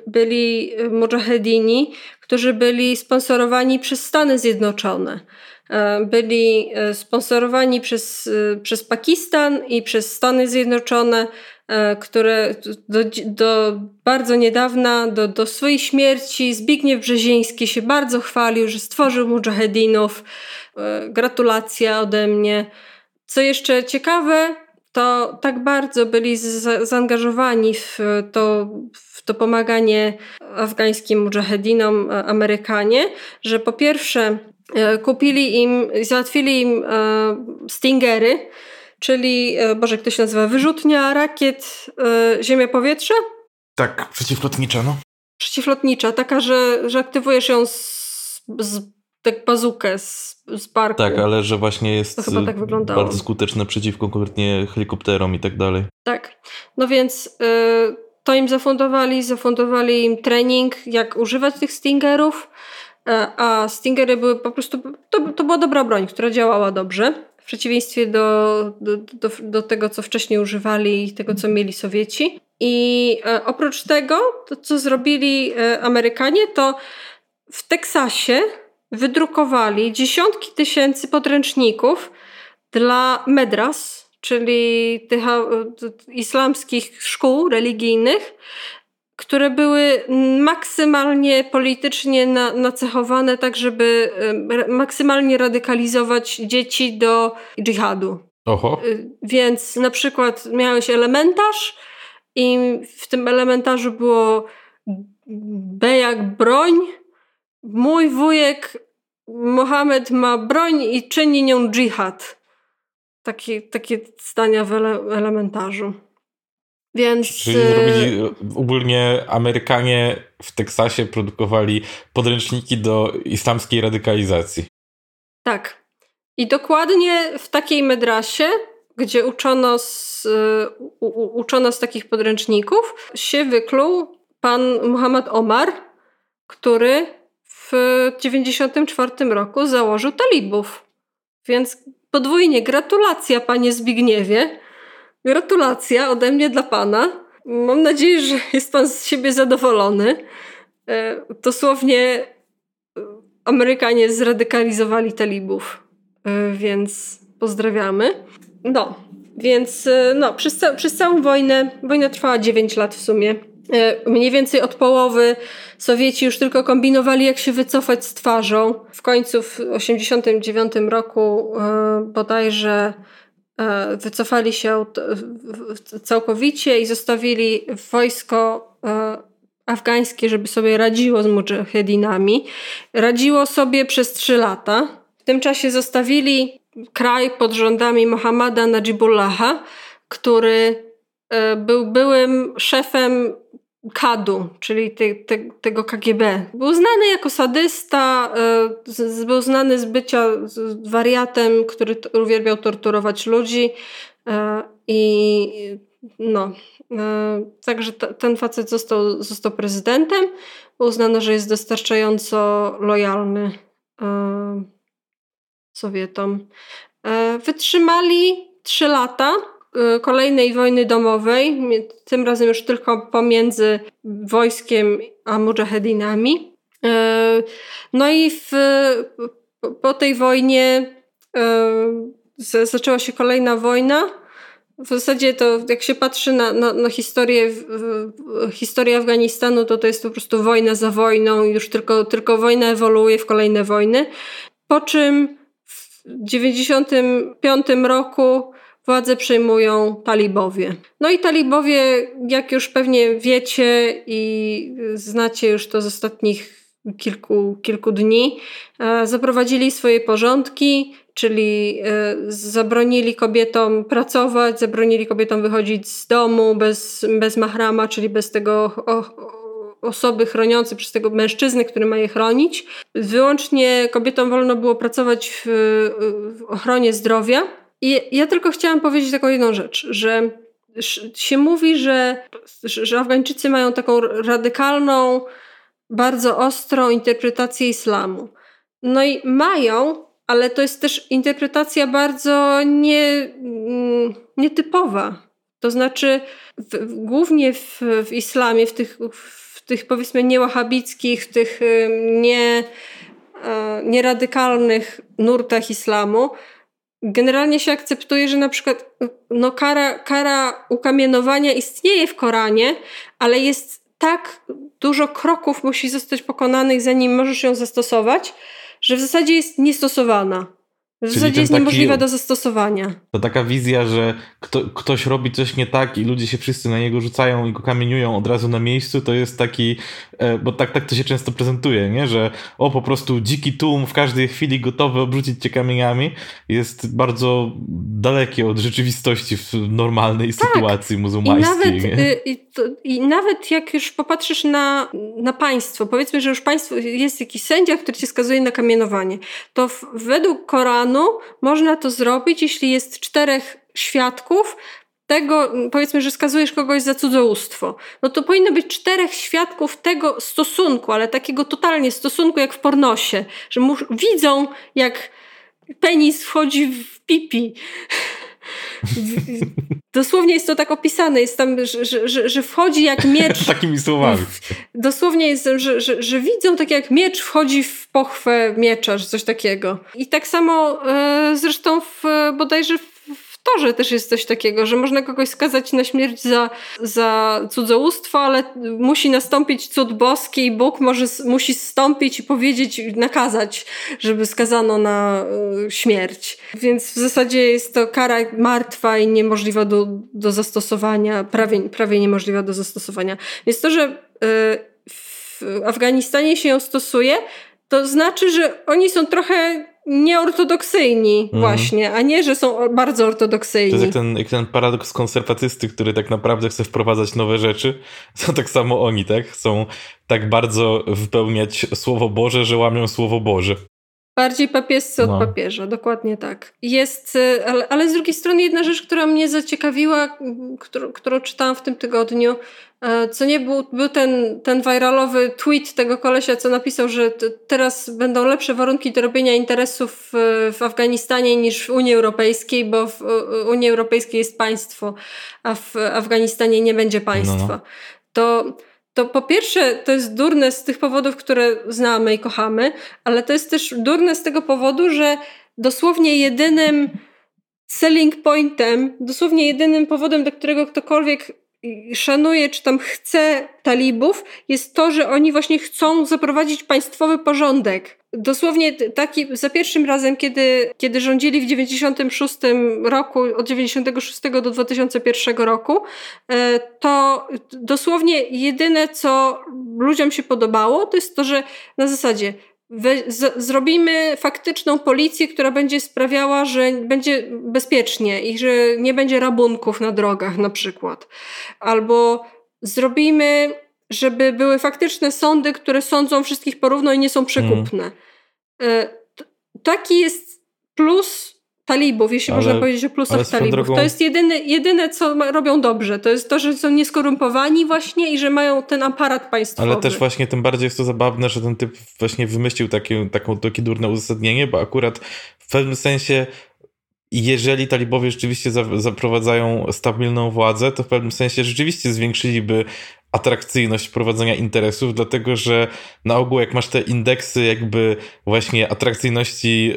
byli mujahedini, którzy byli sponsorowani przez Stany Zjednoczone. E, byli sponsorowani przez, przez Pakistan i przez Stany Zjednoczone E, które do, do bardzo niedawna, do, do swojej śmierci, Zbigniew Brzeziński się bardzo chwalił, że stworzył mujahedinów. E, gratulacja ode mnie. Co jeszcze ciekawe, to tak bardzo byli za, zaangażowani w to, w to pomaganie afgańskim mujahedinom e, Amerykanie, że po pierwsze kupili im, załatwili im stingery, czyli, e, Boże, jak to się nazywa, wyrzutnia rakiet e, ziemia-powietrze? Tak, przeciwlotnicza, no. Przeciwlotnicza, taka, że, że aktywujesz ją z, z tak bazukę z, z parku. Tak, ale że właśnie jest to chyba tak wyglądało. bardzo skuteczne przeciwko konkretnie helikopterom i tak dalej. Tak, no więc y, to im zafundowali, zafundowali im trening, jak używać tych Stingerów, a Stingery były po prostu, to, to była dobra broń, która działała dobrze w przeciwieństwie do, do, do, do, tego, co wcześniej używali i tego, co mieli Sowieci. I e, oprócz tego, to co zrobili e, Amerykanie, to w Teksasie wydrukowali dziesiątki tysięcy podręczników dla medras, czyli tych e, islamskich szkół religijnych, które były maksymalnie politycznie na, nacechowane, tak żeby maksymalnie radykalizować dzieci do dżihadu. Oho. Y, więc na przykład miałeś elementarz i w tym elementarzu było B jak broń. Mój wujek Mohamed ma broń i czyni nią dżihad. Takie, takie zdania w ele elementarzu. Więc... Czyli zrobili, y, ogólnie Amerykanie w Teksasie produkowali podręczniki do islamskiej radykalizacji. Tak. I dokładnie w takiej medrasie, gdzie uczono z, u, uczono z takich podręczników, się wykluł pan Muhammad Omar, który w 1994 roku założył talibów. Więc podwójnie gratulacja, panie Zbigniewie. Gratulacja ode mnie dla pana. Mam nadzieję, że jest pan z siebie zadowolony. E, dosłownie e, Amerykanie zradykalizowali talibów, e, więc pozdrawiamy. No, więc no, przez, ca przez całą wojnę, wojna trwała 9 lat w sumie. Mniej więcej od połowy Sowieci już tylko kombinowali, jak się wycofać z twarzą. W końcu w 1989 roku bodajże wycofali się całkowicie i zostawili wojsko afgańskie, żeby sobie radziło z mujahedinami. Radziło sobie przez trzy lata. W tym czasie zostawili kraj pod rządami Mohammada Najibullaha, który e, był byłym szefem Kadu, czyli te, te, tego KGB. Był znany jako sadysta, y, był znany z bycia wariatem, który uwielbiał torturować ludzi y, i no, y, także t, ten facet został, został prezydentem. Uznano, że jest dostarczająco lojalny Sowietom. Wytrzymali trzy lata kolejnej wojny domowej, tym razem już tylko pomiędzy wojskiem a mujahedinami. Y, no i w, po tej wojnie y, zaczęła się kolejna wojna. W zasadzie to, jak się patrzy na, na, na historię, historię Afganistanu, to to jest po prostu wojna za wojną, już tylko, tylko wojna ewoluuje w kolejne wojny. Po czym w 1995 roku władzę przejmują talibowie. No i talibowie, jak już pewnie wiecie i znacie już to z ostatnich kilku, kilku dni, e, zaprowadzili swoje porządki, czyli e, zabronili kobietom pracować, zabronili kobietom wychodzić z domu bez, bez mahrama, czyli bez tego osoby chroniącej przez tego mężczyznę, który ma je chronić. Wyłącznie kobietom wolno było pracować w, w ochronie zdrowia i ja tylko chciałam powiedzieć taką jedną rzecz, że się mówi, że, że Afgańczycy mają taką radykalną, bardzo ostrą interpretację islamu. No i mają, ale to jest też interpretacja bardzo nie, mm, nietypowa. To znaczy, w, głównie w, w islamie, w tych, w tych powiedzmy niełahabickich, w tych nie, e, nieradykalnych nurtach islamu, generalnie się akceptuje, że na przykład no, kara, kara ukamienowania istnieje w Koranie, ale jest tak dużo kroków musi zostać pokonanych, zanim możesz ją zastosować, że w zasadzie jest niestosowana. W zasadzie jest taki, niemożliwe do zastosowania. To taka wizja, że kto, ktoś robi coś nie tak i ludzie się wszyscy na niego rzucają i go kamieniują od razu na miejscu, to jest taki, e, bo tak, tak to się często prezentuje, nie? że o po prostu dziki tłum w każdej chwili gotowy obrzucić cię kamieniami jest bardzo dalekie od rzeczywistości w normalnej tak. sytuacji muzułmańskiej. I nawet, y, i, to, I nawet jak już popatrzysz na, na państwo, powiedzmy, że już państwo jest jakiś sędzia, który cię skazuje na kamienowanie, to w, według Koranu można to zrobić, jeśli jest czterech świadków, tego, powiedzmy, że skazujesz kogoś za cudzołóstwo, no to powinno być czterech świadków tego stosunku, ale takiego totalnie stosunku jak w pornosie, że widzą jak penis wchodzi w pipi. Dosłownie jest to tak opisane, jest tam, że, że, że wchodzi jak miecz. Takimi słowami. Dosłownie jest, że, że, że widzą tak jak miecz wchodzi w pochwę miecza, czy coś takiego. I tak samo e, zresztą w, bodajże w torze też jest coś takiego, że można kogoś skazać na śmierć za, za cudzołóstwo, ale musi nastąpić cud boski i Bóg może, musi zstąpić i powiedzieć, nakazać, żeby skazano na y, śmierć. Więc w zasadzie jest to kara martwa i niemożliwa do, do zastosowania, prawie, prawie niemożliwa do zastosowania. Więc to, że y, w Afganistanie się ją stosuje, to znaczy, że oni są trochę nieortodoksyjni mhm. właśnie, a nie, że są bardzo ortodoksyjni. To jest jak ten, jak ten paradoks konserwatysty, który tak naprawdę chce wprowadzać nowe rzeczy. To tak samo oni, tak? Chcą tak bardzo wypełniać Słowo Boże, że łamią Słowo Boże. Bardziej papiescy no. od papieża, dokładnie tak. Jest, y, ale, ale z drugiej strony jedna rzecz, która mnie zaciekawiła, którą, którą czytałam w tym tygodniu, co nie był, był ten, ten wiralowy tweet tego kolesia, co napisał, że teraz będą lepsze warunki do robienia interesów w, w Afganistanie niż w Unii Europejskiej, bo w Unii Europejskiej jest państwo, a w Afganistanie nie będzie państwa. No, no. To to po pierwsze to jest durne z tych powodów, które znamy i kochamy, ale to jest też durne z tego powodu, że dosłownie jedynym selling pointem, dosłownie jedynym powodem, do którego ktokolwiek szanuje, czy tam chce talibów, jest to, że oni właśnie chcą zaprowadzić państwowy porządek. Dosłownie taki, za pierwszym razem, kiedy, kiedy rządzili w 96 roku, od 96 do 2001 roku, e, to dosłownie jedyne, co ludziom się podobało, to jest to, że na zasadzie z, zrobimy faktyczną policję, która będzie sprawiała, że będzie bezpiecznie i że nie będzie rabunków na drogach na przykład. Albo zrobimy, żeby były faktyczne sądy, które sądzą wszystkich porówno i nie są przekupne. Mm. Taki jest plus talibów, jeśli ale, można powiedzieć o plusach talibów. Drogą... To jest jedyne, jedyne, co robią dobrze. To jest to, że są nieskorumpowani właśnie i że mają ten aparat państwowy. Ale też właśnie tym bardziej jest to zabawne, że ten typ właśnie wymyślił takie, taką, takie durne uzasadnienie, bo akurat w pewnym sensie jeżeli talibowie rzeczywiście zaprowadzają stabilną władzę, to w pewnym sensie rzeczywiście zwiększyliby atrakcyjność prowadzenia interesów, dlatego że na ogół jak masz te indeksy jakby właśnie atrakcyjności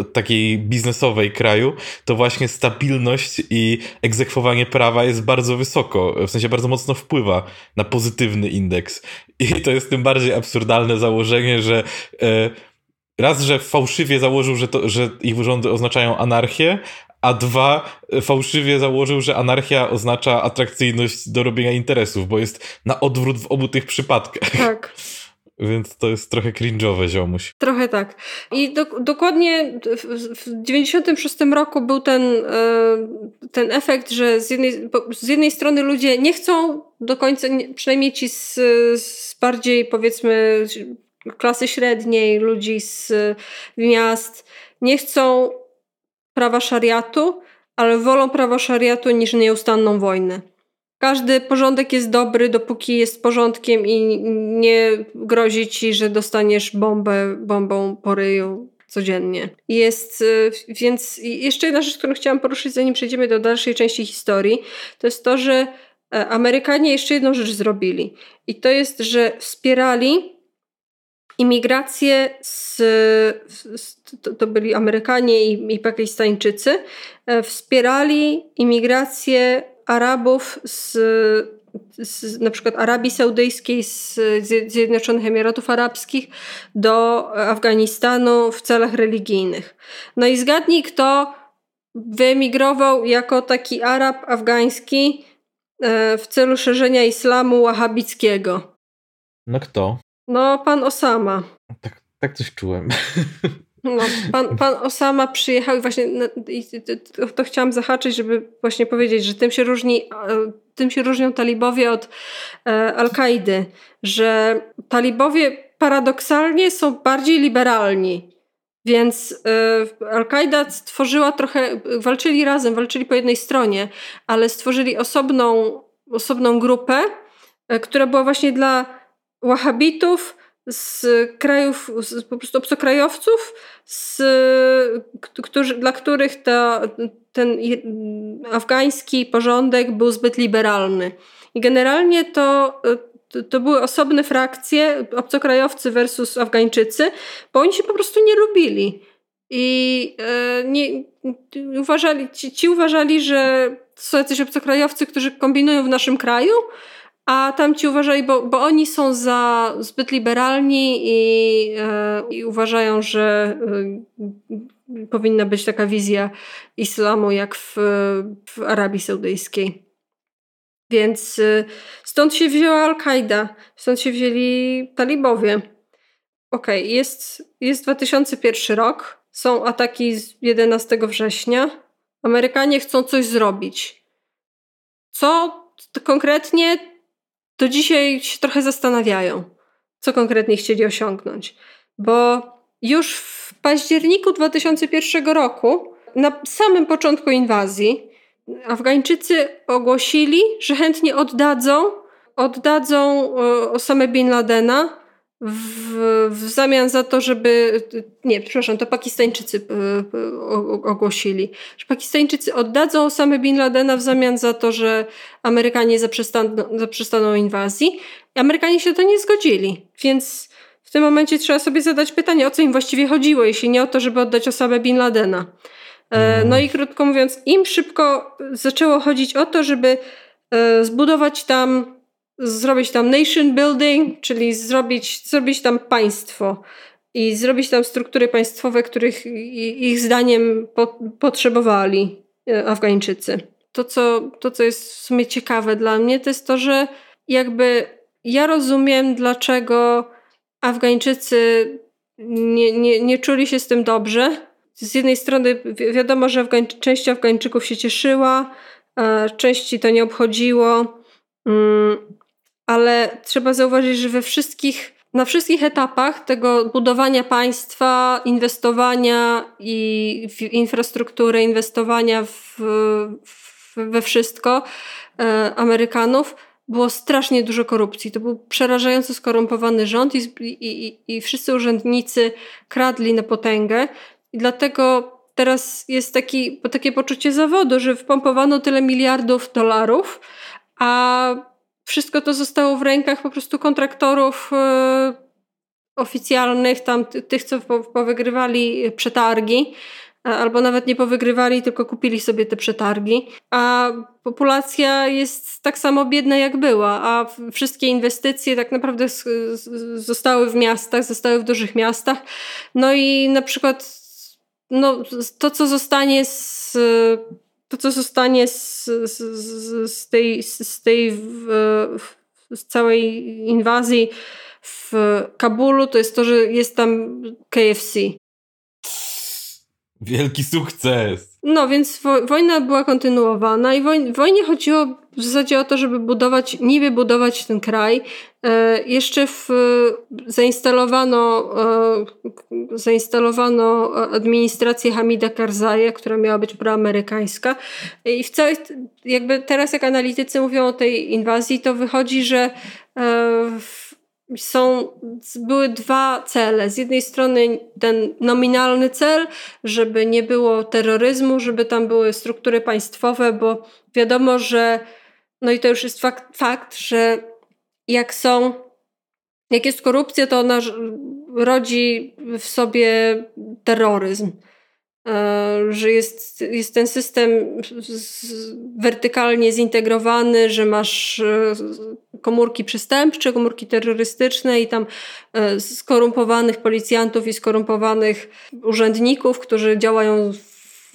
e, takiej biznesowej kraju, to właśnie stabilność i egzekwowanie prawa jest bardzo wysoko, w sensie bardzo mocno wpływa na pozytywny indeks. I to jest tym bardziej absurdalne założenie, że e, raz, że fałszywie założył, że, to, że ich rządy oznaczają anarchię, a dwa, fałszywie założył, że anarchia oznacza atrakcyjność do robienia interesów, bo jest na odwrót w obu tych przypadkach. Tak. Więc to jest trochę cringe'owe, ziomuś. Trochę tak. I do, dokładnie w, w 96 roku był ten, e, ten efekt, że z jednej, z jednej strony ludzie nie chcą do końca, przynajmniej ci z, z bardziej powiedzmy klasy średniej, ludzi z miast, nie chcą prawa szariatu, ale wolą prawo szariatu niż nieustanną wojnę. Każdy porządek jest dobry, dopóki jest porządkiem i nie grozi ci, że dostaniesz bombę, bombą po ryju codziennie. Jest, y, więc jeszcze jedna rzecz, którą chciałam poruszyć, zanim przejdziemy do dalszej części historii, to jest to, że e, Amerykanie jeszcze jedną rzecz zrobili. I to jest, że wspierali imigrację z, z to, to, byli Amerykanie i, i Pakistańczycy, e, wspierali imigrację Arabów z, z na przykład Arabii Saudyjskiej, z Zjednoczonych Emiratów Arabskich do Afganistanu w celach religijnych. No i zgadnij, kto wyemigrował jako taki Arab afgański e, w celu szerzenia islamu wahabickiego. No kto? No, pan Osama. Tak, tak coś czułem. No, pan, pan Osama przyjechał i właśnie no, i to, to, chciałam zahaczyć, żeby właśnie powiedzieć, że tym się różni, tym się różnią talibowie od e, Al-Kaidy, że talibowie paradoksalnie są bardziej liberalni. Więc e, Al-Kaida stworzyła trochę, walczyli razem, walczyli po jednej stronie, ale stworzyli osobną, osobną grupę, e, która była właśnie dla Wahabitów, z krajów, z, po prostu obcokrajowców, z, którzy, dla których ta, ten afgański porządek był zbyt liberalny. I generalnie to, to były osobne frakcje, obcokrajowcy versus Afgańczycy, bo oni się po prostu nie lubili. I e, nie, uważali, ci, ci uważali, że są jacyś obcokrajowcy, którzy kombinują w naszym kraju, a tam ci uważali, bo, bo oni są za zbyt liberalni i, e, i uważają, że e, powinna być taka wizja islamu jak w, w Arabii Saudyjskiej. Więc e, stąd się wzięła Al-Kaida, stąd się wzięli talibowie. Okej, okay, jest, jest 2001 rok, są ataki z 11 września. Amerykanie chcą coś zrobić. Co konkretnie to dzisiaj się trochę zastanawiają, co konkretnie chcieli osiągnąć. Bo już w październiku 2001 roku, na samym początku inwazji, Afgańczycy ogłosili, że chętnie oddadzą, oddadzą e, Osamę Bin Ladena w, w zamian za to, żeby. Nie, przepraszam, to Pakistańczycy e, e, ogłosili, że Pakistańczycy oddadzą Osamy Bin Ladena w zamian za to, że Amerykanie zaprzestaną, zaprzestaną inwazji. Amerykanie się to nie zgodzili, więc w tym momencie trzeba sobie zadać pytanie, o co im właściwie chodziło, jeśli nie o to, żeby oddać Osamę Bin Ladena. E, no i krótko mówiąc, im szybko zaczęło chodzić o to, żeby zbudować tam, zrobić tam nation building, czyli zrobić, zrobić tam państwo i zrobić tam struktury państwowe, których ich zdaniem po, potrzebowali e, Afgańczycy. To co, to, co jest w sumie ciekawe dla mnie, to jest to, że jakby ja rozumiem, dlaczego Afgańczycy nie, nie, nie czuli się z tym dobrze. Z jednej strony wiadomo, że Afgań, część Afgańczyków się cieszyła, części to nie obchodziło, mm, ale trzeba zauważyć, że we wszystkich, na wszystkich etapach tego budowania państwa, inwestowania i w infrastrukturę, inwestowania w, w, we wszystko e, Amerykanów, było strasznie dużo korupcji. To był przerażająco skorumpowany rząd i, i, i wszyscy urzędnicy kradli na potęgę. I dlatego teraz jest taki, takie poczucie zawodu, że wpompowano tyle miliardów dolarów, a wszystko to zostało w rękach po prostu kontraktorów e, oficjalnych, tam tych, co powygrywali przetargi albo nawet nie powygrywali, tylko kupili sobie te przetargi, a populacja jest tak samo biedna jak była, a wszystkie inwestycje tak naprawdę zostały w miastach, zostały w dużych miastach. No i na przykład no, to, co zostanie z to, co zostanie z, z, z tej, z tej w, z całej inwazji w Kabulu, to jest to, że jest tam KFC. Wielki sukces! No, więc wo wojna była kontynuowana i woj wojnie chodziło w zasadzie o to, żeby budować, niby budować ten kraj. E, jeszcze w, zainstalowano, e, zainstalowano administrację Hamida Karzaja, która miała być proamerykańska. I w całej, jakby teraz jak analitycy mówią o tej inwazji, to wychodzi, że e, w, są, były dwa cele. Z jednej strony ten nominalny cel, żeby nie było terroryzmu, żeby tam były struktury państwowe, bo wiadomo, że no i to już jest fakt, fakt że jak są, jak jest korupcja, to ona rodzi w sobie terroryzm. E, że jest, jest ten system wertykalnie zintegrowany, że masz e, komórki przestępcze, komórki terrorystyczne i tam e, skorumpowanych policjantów i skorumpowanych urzędników, którzy działają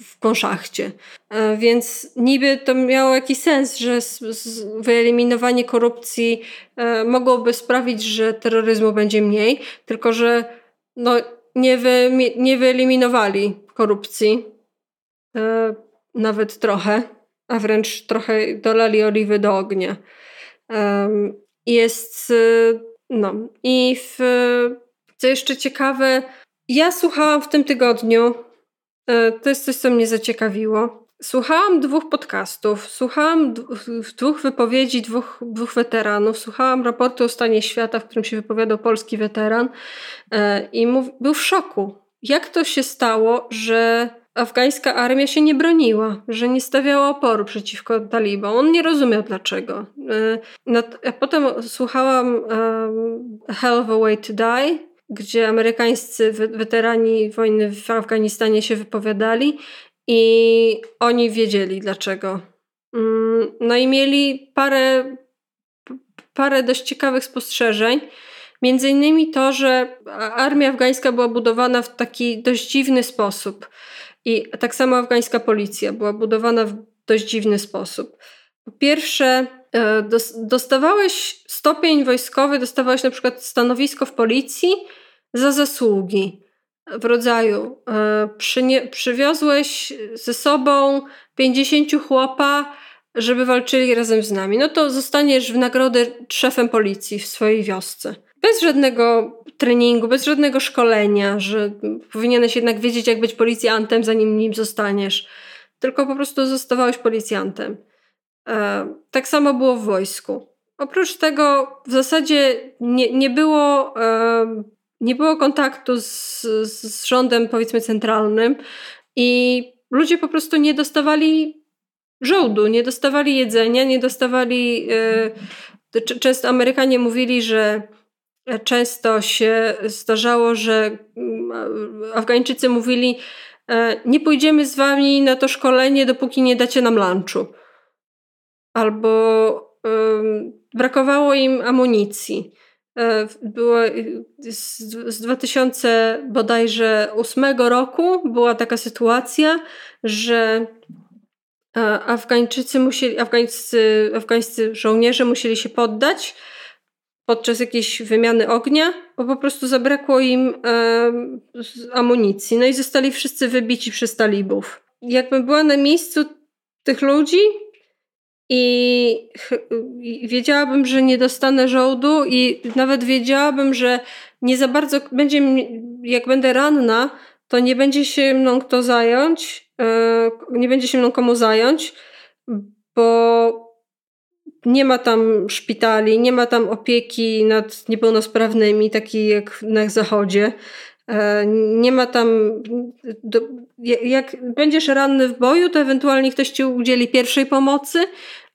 w konszachcie. Więc niby to miało jakiś sens, że wyeliminowanie korupcji mogłoby sprawić, że terroryzmu będzie mniej, tylko że no, nie, wy, nie wyeliminowali korupcji, e, nawet trochę, a wręcz trochę dolali oliwy do ognia. Jest, e, no i w, co jeszcze ciekawe, ja słuchałam w tym tygodniu, e, to jest coś, co mnie zaciekawiło. Słuchałam dwóch podcastów, słuchałam dwóch wypowiedzi dwóch, dwóch weteranów, słuchałam raportu o stanie świata, w którym się wypowiadał polski weteran i mów, był w szoku. Jak to się stało, że afgańska armia się nie broniła, że nie stawiała oporu przeciwko talibom? On nie rozumiał dlaczego. E, a potem słuchałam Hell of a Way to Die, gdzie amerykańscy weterani wojny w Afganistanie się wypowiadali i oni wiedzieli dlaczego. Mm, no i mieli parę, parę dość ciekawych spostrzeżeń. Między innymi to, że armia afgańska była budowana w taki dość dziwny sposób. I tak samo afgańska policja była budowana w dość dziwny sposób. Po pierwsze, e, dostawałeś stopień wojskowy, dostawałeś na przykład stanowisko w policji za zasługi w rodzaju e, przywiozłeś ze sobą 50 chłopa, żeby walczyli razem z nami, no to zostaniesz w nagrodę szefem policji w swojej wiosce. Bez żadnego treningu, bez żadnego szkolenia, że powinieneś jednak wiedzieć, jak być policjantem, zanim nim zostaniesz. Tylko po prostu zostawałeś policjantem. E, tak samo było w wojsku. Oprócz tego w zasadzie nie, nie było e, nie było kontaktu z, z rządem, powiedzmy, centralnym i ludzie po prostu nie dostawali żołdu, nie dostawali jedzenia, nie dostawali. Yy, często Amerykanie mówili, że często się zdarzało, że mm, Afgańczycy mówili, e, nie pójdziemy z wami na to szkolenie, dopóki nie dacie nam lunchu. albo brakowało im amunicji. E, było z, z 2000 bodajże 8 roku była taka sytuacja, że e, Afgańczycy musieli, afgańscy, afgańscy żołnierze musieli się poddać podczas jakiejś wymiany ognia, bo po prostu zabrakło im e, amunicji. No i zostali wszyscy wybici przez talibów. Jakbym była na miejscu tych ludzi, i, I, wiedziałabym, że nie dostanę żołdu, i nawet wiedziałabym, że nie za bardzo będzie, jak będę ranna, to nie będzie się mną kto zająć, e, nie będzie się mną komu zająć, bo nie ma tam szpitali, nie ma tam opieki nad niepełnosprawnymi, takiej jak na zachodzie. E, nie ma tam. Jak będziesz ranny w boju, to ewentualnie ktoś ci udzieli pierwszej pomocy,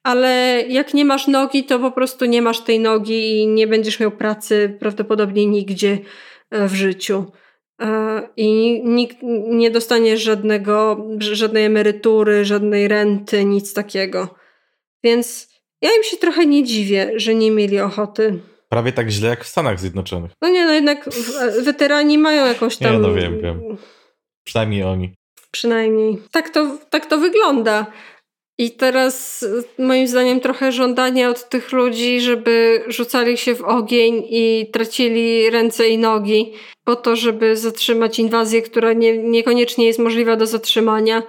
ale jak nie masz nogi, to po prostu nie masz tej nogi i nie będziesz miał pracy prawdopodobnie nigdzie e, w życiu. E, I nikt nie dostaniesz żadnego, żadnej emerytury, żadnej renty, nic takiego. Więc ja im się trochę nie dziwię, że nie mieli ochoty. Prawie tak źle jak w Stanach Zjednoczonych. No nie, no jednak weterani mają jakąś tam. Nie, no wiem, wiem. Przynajmniej oni. Przynajmniej. Tak to, tak to wygląda. I teraz moim zdaniem trochę żądanie od tych ludzi, żeby rzucali się w ogień i tracili ręce i nogi po to, żeby zatrzymać inwazję, która nie, niekoniecznie jest możliwa do zatrzymania,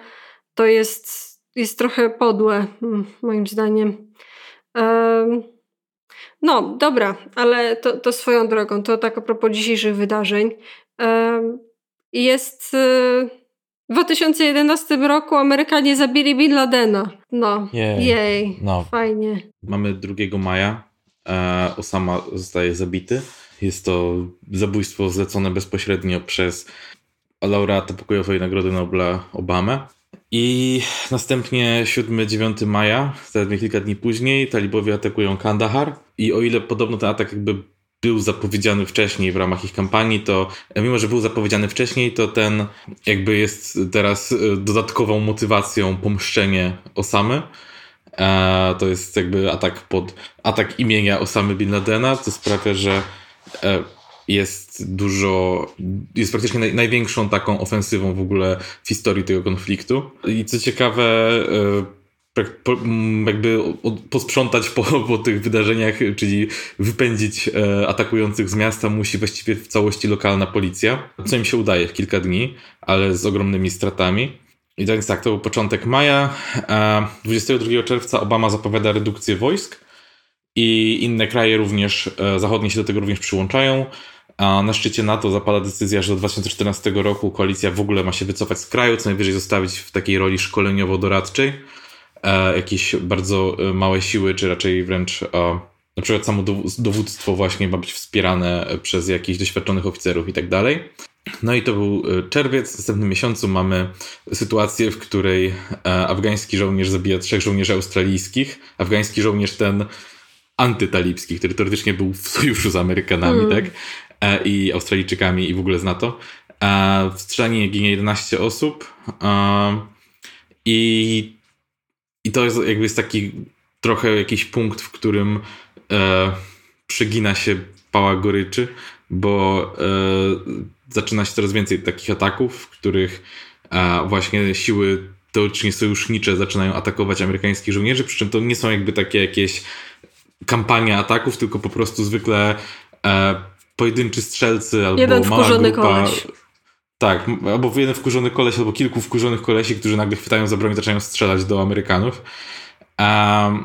to jest, jest trochę podłe, moim zdaniem. No, dobra, ale to, to swoją drogą, to tak a propos dzisiejszych wydarzeń. Jest. Y w 2011 roku Amerykanie zabili Bin Ladena. No, jej, jej. No. fajnie. Mamy 2 maja. E, Osama zostaje zabity. Jest to zabójstwo zlecone bezpośrednio przez laureata pokojowej Nagrody Nobla Obamę. I następnie 7-9 maja, zaledwie kilka dni później, talibowie atakują Kandahar. I o ile podobno ten atak jakby był zapowiedziany wcześniej w ramach ich kampanii, to mimo, że był zapowiedziany wcześniej, to ten jakby jest teraz e, dodatkową motywacją pomszczenie Osamy. E, to jest jakby atak pod atak imienia Osamy Bin Ladena, co sprawia, że e, jest dużo, jest praktycznie naj, największą taką ofensywą w ogóle w historii tego konfliktu. I co ciekawe, jakby posprzątać po, po tych wydarzeniach, czyli wypędzić e, atakujących z miasta musi właściwie w całości lokalna policja, co im się udaje w kilka dni, ale z ogromnymi stratami. I więc tak, to był początek maja. 22 czerwca Obama zapowiada redukcję wojsk i inne kraje również, e, zachodnie się do tego również przyłączają. A na szczycie NATO zapada decyzja, że do 2014 roku koalicja w ogóle ma się wycofać z kraju, co najwyżej zostawić w takiej roli szkoleniowo-doradczej E, jakieś bardzo e, małe siły, czy raczej wręcz e, na przykład samo dowództwo właśnie ma być wspierane przez jakichś doświadczonych oficerów i tak dalej. No i to był czerwiec. W następnym miesiącu mamy sytuację, w której afgański żołnierz zabija trzech żołnierzy australijskich. Afgański żołnierz ten antytalibski, który teoretycznie był w sojuszu z Amerykanami, mm. tak? I Australijczykami i w ogóle z NATO. W strzelaninie ginie 11 osób. I i to jest jakby jest taki trochę jakiś punkt, w którym e, przegina się pała goryczy, bo e, zaczyna się coraz więcej takich ataków, w których e, właśnie siły teoretycznie sojusznicze zaczynają atakować amerykańskich żołnierzy, przy czym to nie są jakby takie jakieś kampanie ataków, tylko po prostu zwykle e, pojedynczy strzelcy albo Jeden mała grupa... Koleś. Tak, albo jeden wkurzony koleś, albo kilku wkurzonych kolesi, którzy nagle chwytają za broń i zaczynają strzelać do Amerykanów. Um,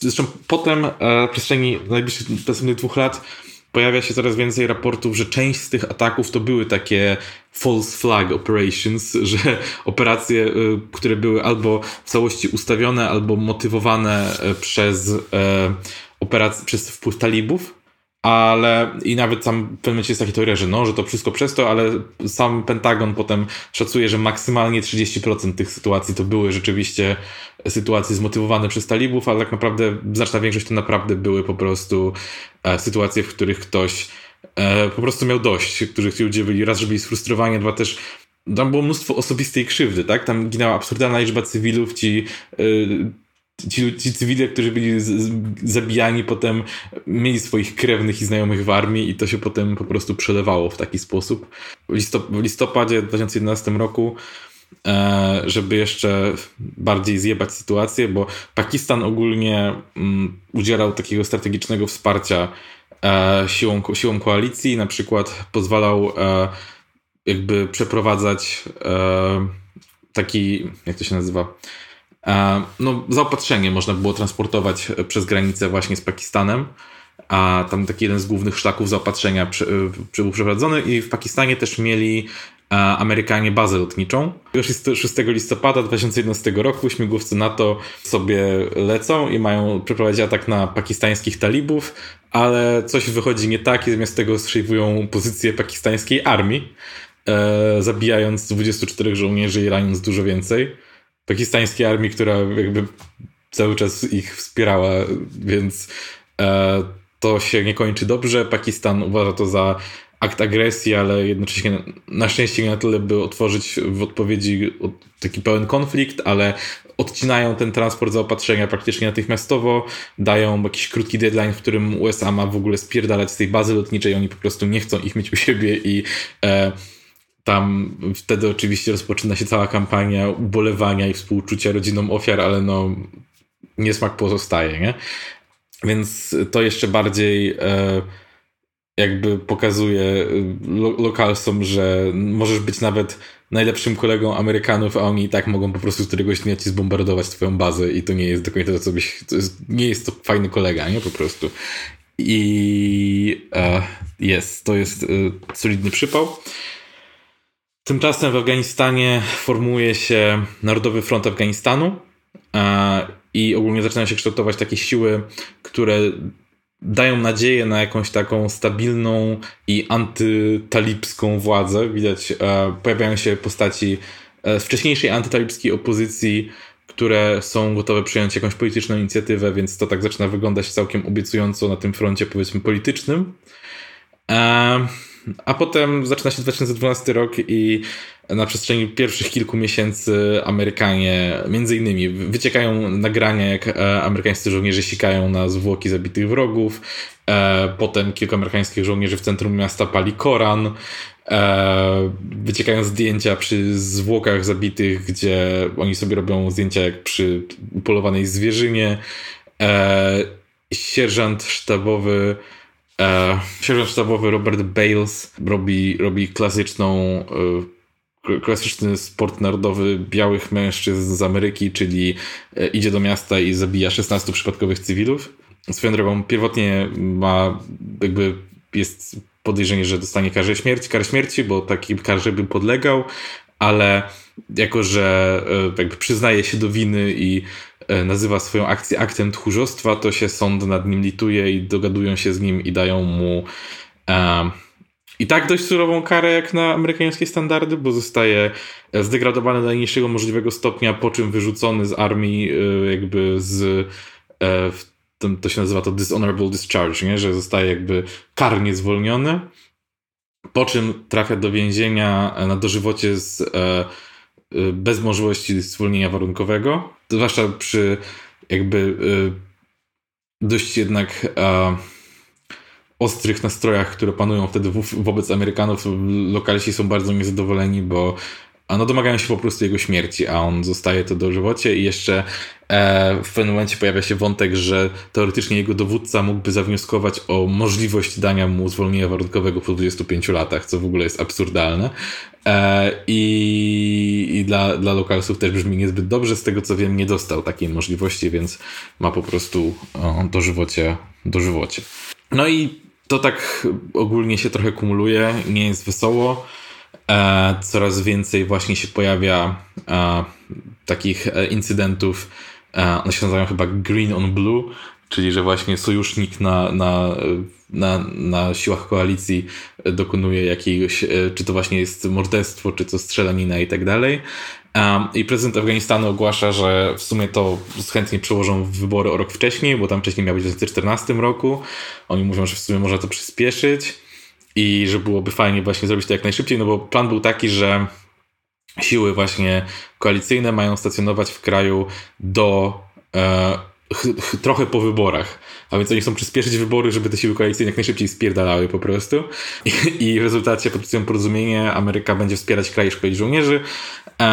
zresztą potem e, w przestrzeni najbliższych następnych dwóch lat pojawia się coraz więcej raportów, że część z tych ataków to były takie false flag operations, że operacje, e, które były albo w całości ustawione, albo motywowane e, przez, przez wpływ talibów, ale i nawet tam w pewnym momencie jest taka teoria, że no, że to wszystko przez to, ale sam Pentagon potem szacuje, że maksymalnie 30% tych sytuacji to były rzeczywiście sytuacje zmotywowane przez talibów, ale tak naprawdę znaczna większość to naprawdę były po prostu e, sytuacje, w których ktoś e, po prostu miał dość, których ci ludzie byli raz, że byli sfrustrowani, dwa też tam było mnóstwo osobistej krzywdy, tak? Tam ginęła absurdalna liczba cywilów, ci e, ci, ci cywile, którzy byli z, z, zabijani, potem mieli swoich krewnych i znajomych w armii i to się potem po prostu przelewało w taki sposób. W, listop w listopadzie 2011 roku e, żeby jeszcze bardziej zjebać sytuację, bo Pakistan ogólnie mm, udzielał takiego strategicznego wsparcia e, siłą, siłą koalicji, na przykład pozwalał e, jakby przeprowadzać e, taki, jak to się nazywa, no zaopatrzenie można było transportować przez granicę właśnie z Pakistanem, a tam taki jeden z głównych szlaków zaopatrzenia przy, był przeprowadzony i w Pakistanie też mieli Amerykanie bazę lotniczą. Już 6 listopada 2011 roku śmigłowce NATO sobie lecą i mają przeprowadzić atak na pakistańskich talibów, ale coś wychodzi nie tak i zamiast tego strzeliwują pozycję pakistańskiej armii, e, zabijając 24 żołnierzy i raniąc dużo więcej. Pakistańskiej armii, która jakby cały czas ich wspierała, więc e, to się nie kończy dobrze. Pakistan uważa to za akt agresji, ale jednocześnie na szczęście nie na tyle, by otworzyć w odpowiedzi taki pełen konflikt, ale odcinają ten transport zaopatrzenia praktycznie natychmiastowo, dają jakiś krótki deadline, w którym USA ma w ogóle spierdalać z tej bazy lotniczej, oni po prostu nie chcą ich mieć u siebie i e, tam wtedy oczywiście rozpoczyna się cała kampania ubolewania i współczucia rodzinom ofiar, ale no niesmak pozostaje, nie? Więc to jeszcze bardziej e, jakby pokazuje y, lo lokalsom, że możesz być nawet najlepszym kolegą Amerykanów, a oni i tak mogą po prostu któregoś dnia ci zbombardować twoją bazę i to nie jest do końca to, co byś... To jest, nie jest to fajny kolega, nie? Po prostu. I e, jest, to jest e, solidny przypał. Tymczasem w Afganistanie formuje się Narodowy Front Afganistanu e, i ogólnie zaczynają się kształtować takie siły, które dają nadzieję na jakąś taką stabilną i antytalibską władzę. Widać, e, pojawiają się postaci e, z wcześniejszej antytalibskiej opozycji, które są gotowe przyjąć jakąś polityczną inicjatywę, więc to tak zaczyna wyglądać całkiem obiecująco na tym froncie, powiedzmy, politycznym. E, a potem zaczyna się 2012 rok i na przestrzeni pierwszych kilku miesięcy Amerykanie, między innymi, wyciekają nagrania, jak e, amerykańscy żołnierze sikają na zwłoki zabitych wrogów. E, potem kilku amerykańskich żołnierzy w centrum miasta pali Koran. E, wyciekają zdjęcia przy zwłokach zabitych, gdzie oni sobie robią zdjęcia jak przy upolowanej zwierzynie. Sierżant sztabowy Sierżant sztabowy Robert Bales robi, robi klasyczną klasyczny sport narodowy białych mężczyzn z Ameryki, czyli e, idzie do miasta i zabija 16 przypadkowych cywilów. Swoją drogą, pierwotnie ma jakby jest podejrzenie, że dostanie karę śmierci, karę śmierci, bo taki karze by podlegał, ale jako, że e, jakby przyznaje się do winy i e, nazywa swoją akcję aktem tchórzostwa, to się sąd nad nim lituje i dogadują się z nim i dają mu i tak dość surową karę jak na amerykańskie standardy, bo zostaje e, zdegradowany do najniższego możliwego stopnia, po czym wyrzucony z armii e, jakby z e, to się nazywa to dishonorable discharge, nie? że zostaje jakby karnie zwolniony, po czym trafia do więzienia na dożywocie z, bez możliwości zwolnienia warunkowego, zwłaszcza przy jakby dość jednak ostrych nastrojach, które panują wtedy wo wobec Amerykanów, lokalsi są bardzo niezadowoleni, bo no, domagają się po prostu jego śmierci, a on zostaje to dożywocie i jeszcze e, w pewnym momencie pojawia się wątek, że teoretycznie jego dowódca mógłby zawnioskować o możliwość dania mu zwolnienia warunkowego po 25 latach, co w ogóle jest absurdalne. E, I, i dla, dla lokalsów też brzmi niezbyt dobrze, z tego co wiem nie dostał takiej możliwości, więc ma po prostu o, dożywocie, dożywocie. No i to tak ogólnie się trochę kumuluje, nie jest wesoło. E, coraz więcej właśnie się pojawia e, takich e, incydentów, one się nazywają chyba green on blue, czyli że właśnie sojusznik na, na, na, na siłach koalicji dokonuje jakiegoś, czy to właśnie jest morderstwo, czy to strzelanina i tak dalej. I prezydent Afganistanu ogłasza, że w sumie to chętnie przełożą wybory o rok wcześniej, bo tam wcześniej miały być w 2014 roku. Oni mówią, że w sumie można to przyspieszyć i że byłoby fajnie właśnie zrobić to jak najszybciej, no bo plan był taki, że siły właśnie koalicyjne mają stacjonować w kraju do e, trochę po wyborach. A więc oni chcą przyspieszyć wybory, żeby te siły koalicyjne jak najszybciej spierdalały po prostu. I, i w rezultacie podpisują porozumienie, Ameryka będzie wspierać kraj i szkolić żołnierzy, e,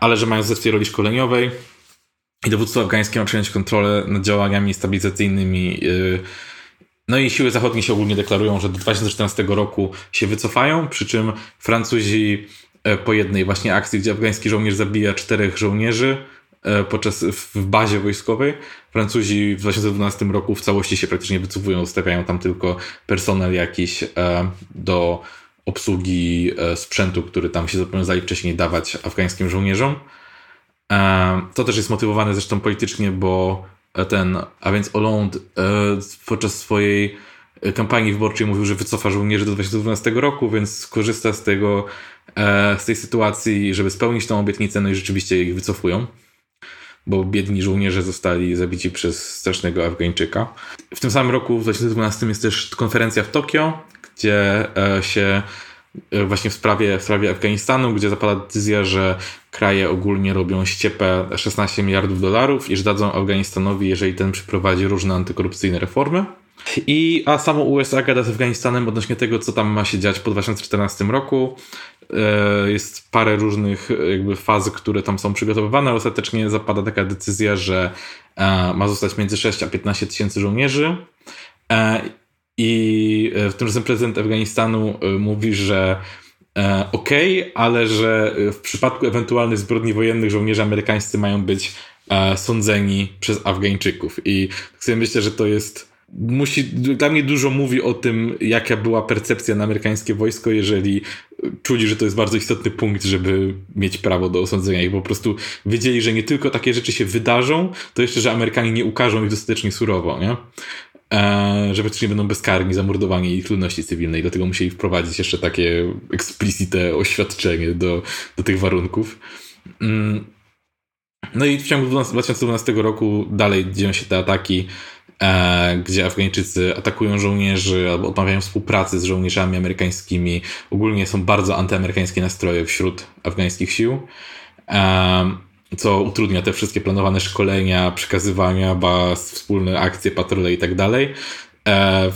ale że mają zespół roli szkoleniowej i dowództwo afgańskie ma przejąć kontrolę nad działaniami stabilizacyjnymi e, no i siły zachodnie się ogólnie deklarują, że do 2014 roku się wycofają, przy czym Francuzi e, po jednej właśnie akcji, gdzie afgański żołnierz zabija czterech żołnierzy e, podczas w bazie wojskowej, Francuzi w 2012 roku w całości się praktycznie wycofują, zostawiają tam tylko personel jakiś e, do obsługi sprzętu, który tam się zobowiązali wcześniej dawać afgańskim żołnierzom. To też jest motywowane zresztą politycznie, bo ten, a więc Hollande podczas swojej kampanii wyborczej mówił, że wycofa żołnierzy do 2012 roku, więc skorzysta z tego, e, z tej sytuacji, żeby spełnić tą obietnicę, no i rzeczywiście ich wycofują, bo biedni żołnierze zostali zabici przez strasznego Afgańczyka. W tym samym roku, w 2012 jest też konferencja w Tokio, gdzie e, się E, właśnie w sprawie, w sprawie Afganistanu, gdzie zapada decyzja, że kraje ogólnie robią ściepę 16 miliardów dolarów i że dadzą Afganistanowi, jeżeli ten przeprowadzi różne antykorupcyjne reformy. I, a samo USA gada z Afganistanem odnośnie tego, co tam ma się dziać po 2014 roku. E, jest parę różnych jakby faz, które tam są przygotowywane. Ostatecznie zapada taka decyzja, że e, ma zostać między 6 a 15 tysięcy żołnierzy. I e, w tym razem prezydent Afganistanu e, mówi, że e, okej, okay, ale że w przypadku ewentualnych zbrodni wojennych żołnierze amerykańscy mają być sądzeni przez Afgańczyków. I tak sobie myślę, że to jest musi, dla mnie dużo mówi o tym, jaka była percepcja na amerykańskie wojsko, jeżeli czuć, że to jest bardzo istotny punkt, żeby mieć prawo do osądzenia i po prostu wiedzieli, że nie tylko takie rzeczy się wydarzą, to jeszcze, że Amerykanie nie ukażą ich dostatecznie surowo, nie? E, że praktycznie będą bezkarni, zamordowani i trudności cywilnej. Dlatego musieli wprowadzić jeszcze takie explicite oświadczenie do, do tych warunków. Mm. No i w ciągu 2012 roku dalej dzieją się te ataki, e, gdzie Afgańczycy atakują żołnierzy albo odmawiają współpracy z żołnierzami amerykańskimi. Ogólnie są bardzo antyamerykańskie nastroje wśród afgańskich sił. E, co utrudnia te wszystkie planowane szkolenia, przekazywania baz, wspólne akcje, patrole i tak dalej. E,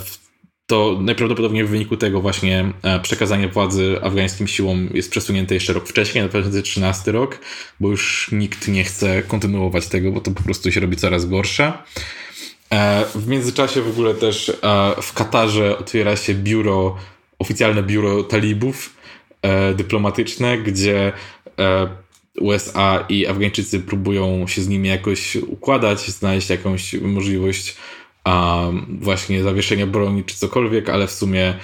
to najprawdopodobniej w wyniku tego właśnie e, przekazanie władzy afgańskim siłom jest przesunięte jeszcze rok wcześniej, na 2013 rok, bo już nikt nie chce kontynuować tego, bo to po prostu się robi coraz gorsze. E, w międzyczasie w ogóle też w Katarze otwiera się biuro, oficjalne biuro talibów dyplomatyczne, gdzie USA i Afgańczycy próbują się z nimi jakoś układać, znaleźć jakąś możliwość um, właśnie zawieszenia broni czy cokolwiek, ale w sumie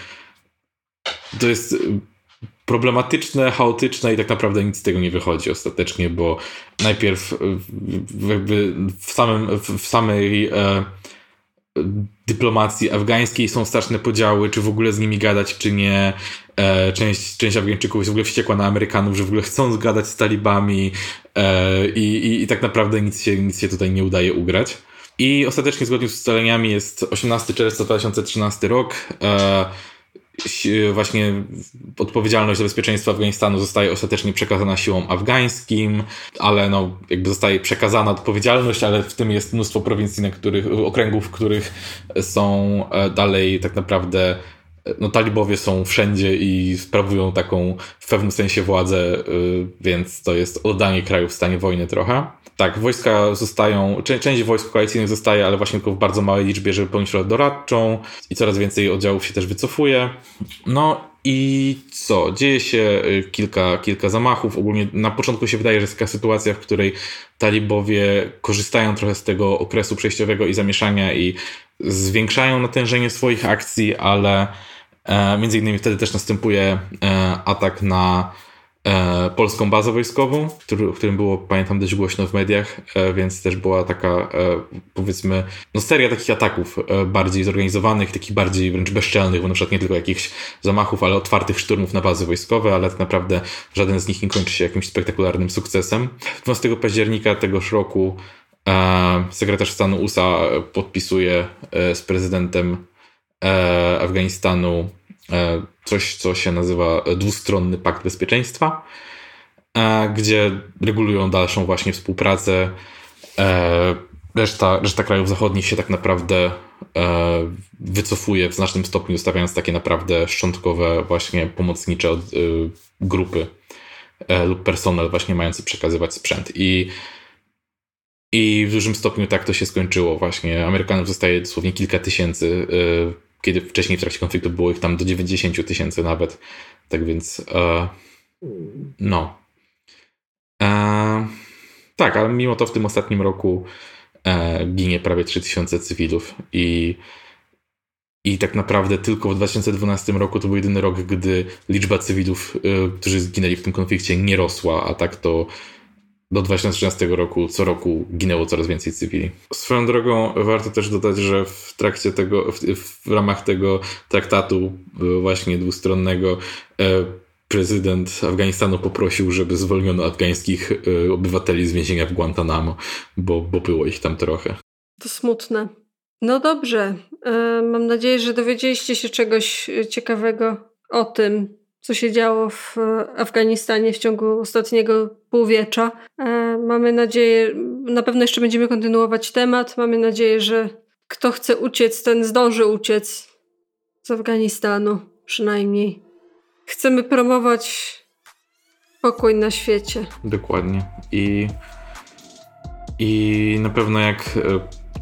to jest problematyczne, chaotyczne i tak naprawdę nic z tego nie wychodzi ostatecznie, bo najpierw jakby w, samym, w samej e, dyplomacji afgańskiej są straszne podziały, czy w ogóle z nimi gadać, czy nie. E, część, część Afgańczyków jest w ogóle wściekła na Amerykanów, że w ogóle chcą zgadać z talibami e, i, i, tak naprawdę nic się, nic się tutaj nie udaje ugrać. I ostatecznie zgodnie z ustaleniami jest 18 czerwca 2013 rok. E, właśnie odpowiedzialność za bezpieczeństwo Afganistanu zostaje ostatecznie przekazana siłom afgańskim, ale no jakby zostaje przekazana odpowiedzialność, ale w tym jest mnóstwo prowincji, na których, okręgów, w których są e, dalej tak naprawdę no talibowie są wszędzie i sprawują taką w pewnym sensie władzę, e, więc to jest oddanie kraju w stanie wojny trochę. Tak, wojska zostają, część wojsk koalicyjnych zostaje, ale właśnie tylko w bardzo małej liczbie, żeby pełnić rolę doradczą i coraz więcej oddziałów się też wycofuje. No i co? Dzieje się y, kilka, kilka zamachów. Ogólnie na początku się wydaje, że jest taka sytuacja, w której talibowie korzystają trochę z tego okresu przejściowego i zamieszania i zwiększają natężenie swoich akcji, ale między innymi wtedy też następuje e, atak na e, polską bazę wojskową, który, o którym było, pamiętam, dość głośno w mediach, e, więc też była taka, e, powiedzmy, no seria takich ataków e, bardziej zorganizowanych, takich bardziej wręcz bezczelnych, bo na przykład nie tylko jakichś zamachów, ale otwartych szturmów na bazy wojskowe, ale tak naprawdę żaden z nich nie kończy się jakimś spektakularnym sukcesem. 12 października tegoż roku e, sekretarz stanu USA podpisuje e, z prezydentem Afganistanu E, coś, co się nazywa dwustronny pakt bezpieczeństwa, e, gdzie regulują dalszą właśnie współpracę. E, reszta, reszta krajów zachodnich się tak naprawdę e, wycofuje w znacznym stopniu, stawiając takie naprawdę szczątkowe, właśnie pomocnicze e, grupy e, lub personel właśnie mający przekazywać sprzęt. I, I w dużym stopniu tak to się skończyło właśnie. Amerykanów zostaje dosłownie kilka tysięcy, e, kiedy wcześniej w trakcie konfliktu było ich tam do 90 tysięcy nawet. Tak więc e, no. E, tak, ale mimo to w tym ostatnim roku e, ginie prawie 3000 cywilów i, i tak naprawdę tylko w 2012 roku to był jedyny rok, gdy liczba cywilów, e, którzy zginęli w tym konflikcie nie rosła, a tak to do 2013 roku co roku ginęło coraz więcej cywili. Swoją drogą warto też dodać, że w trakcie tego, w, w ramach tego traktatu e, właśnie dwustronnego e, prezydent Afganistanu poprosił, żeby zwolniono afgańskich y, obywateli z więzienia w Guantanamo, bo, bo było ich tam trochę. To smutne. No dobrze. E, mam nadzieję, że dowiedzieliście się czegoś e, ciekawego o tym, co się działo w Afganistanie w ciągu ostatniego półwiecza. E, mamy nadzieję, na pewno jeszcze będziemy kontynuować temat. Mamy nadzieję, że kto chce uciec, ten zdąży uciec z Afganistanu, przynajmniej. Chcemy promować pokój na świecie. Dokładnie. I, i na pewno jak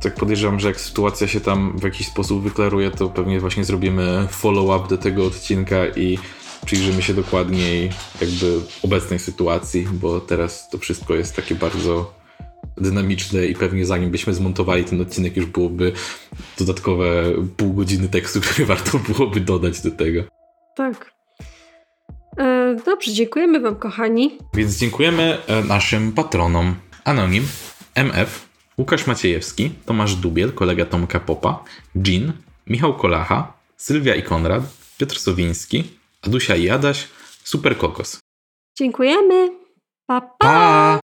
tak podejrzewam, że jak sytuacja się tam w jakiś sposób wyklaruje, to pewnie właśnie zrobimy follow-up do tego odcinka i przyjrzymy się dokładniej jakby obecnej sytuacji, bo teraz to wszystko jest takie bardzo dynamiczne i pewnie zanim byśmy zmontowali ten odcinek już byłoby dodatkowe pół godziny tekstu, które warto byłoby dodać do tego. Tak. E, dobrze, dziękujemy Wam, kochani. Więc dziękujemy e, naszym patronom Anonim, MF, Łukasz Maciejewski, Tomasz Dubiel, kolega Tomka Popa, Jean, Michał Kolacha, Sylwia i Konrad, Piotr Sowiński, Adusia i Adaś, Super Kokos. Dziękujemy. Pa, pa. pa!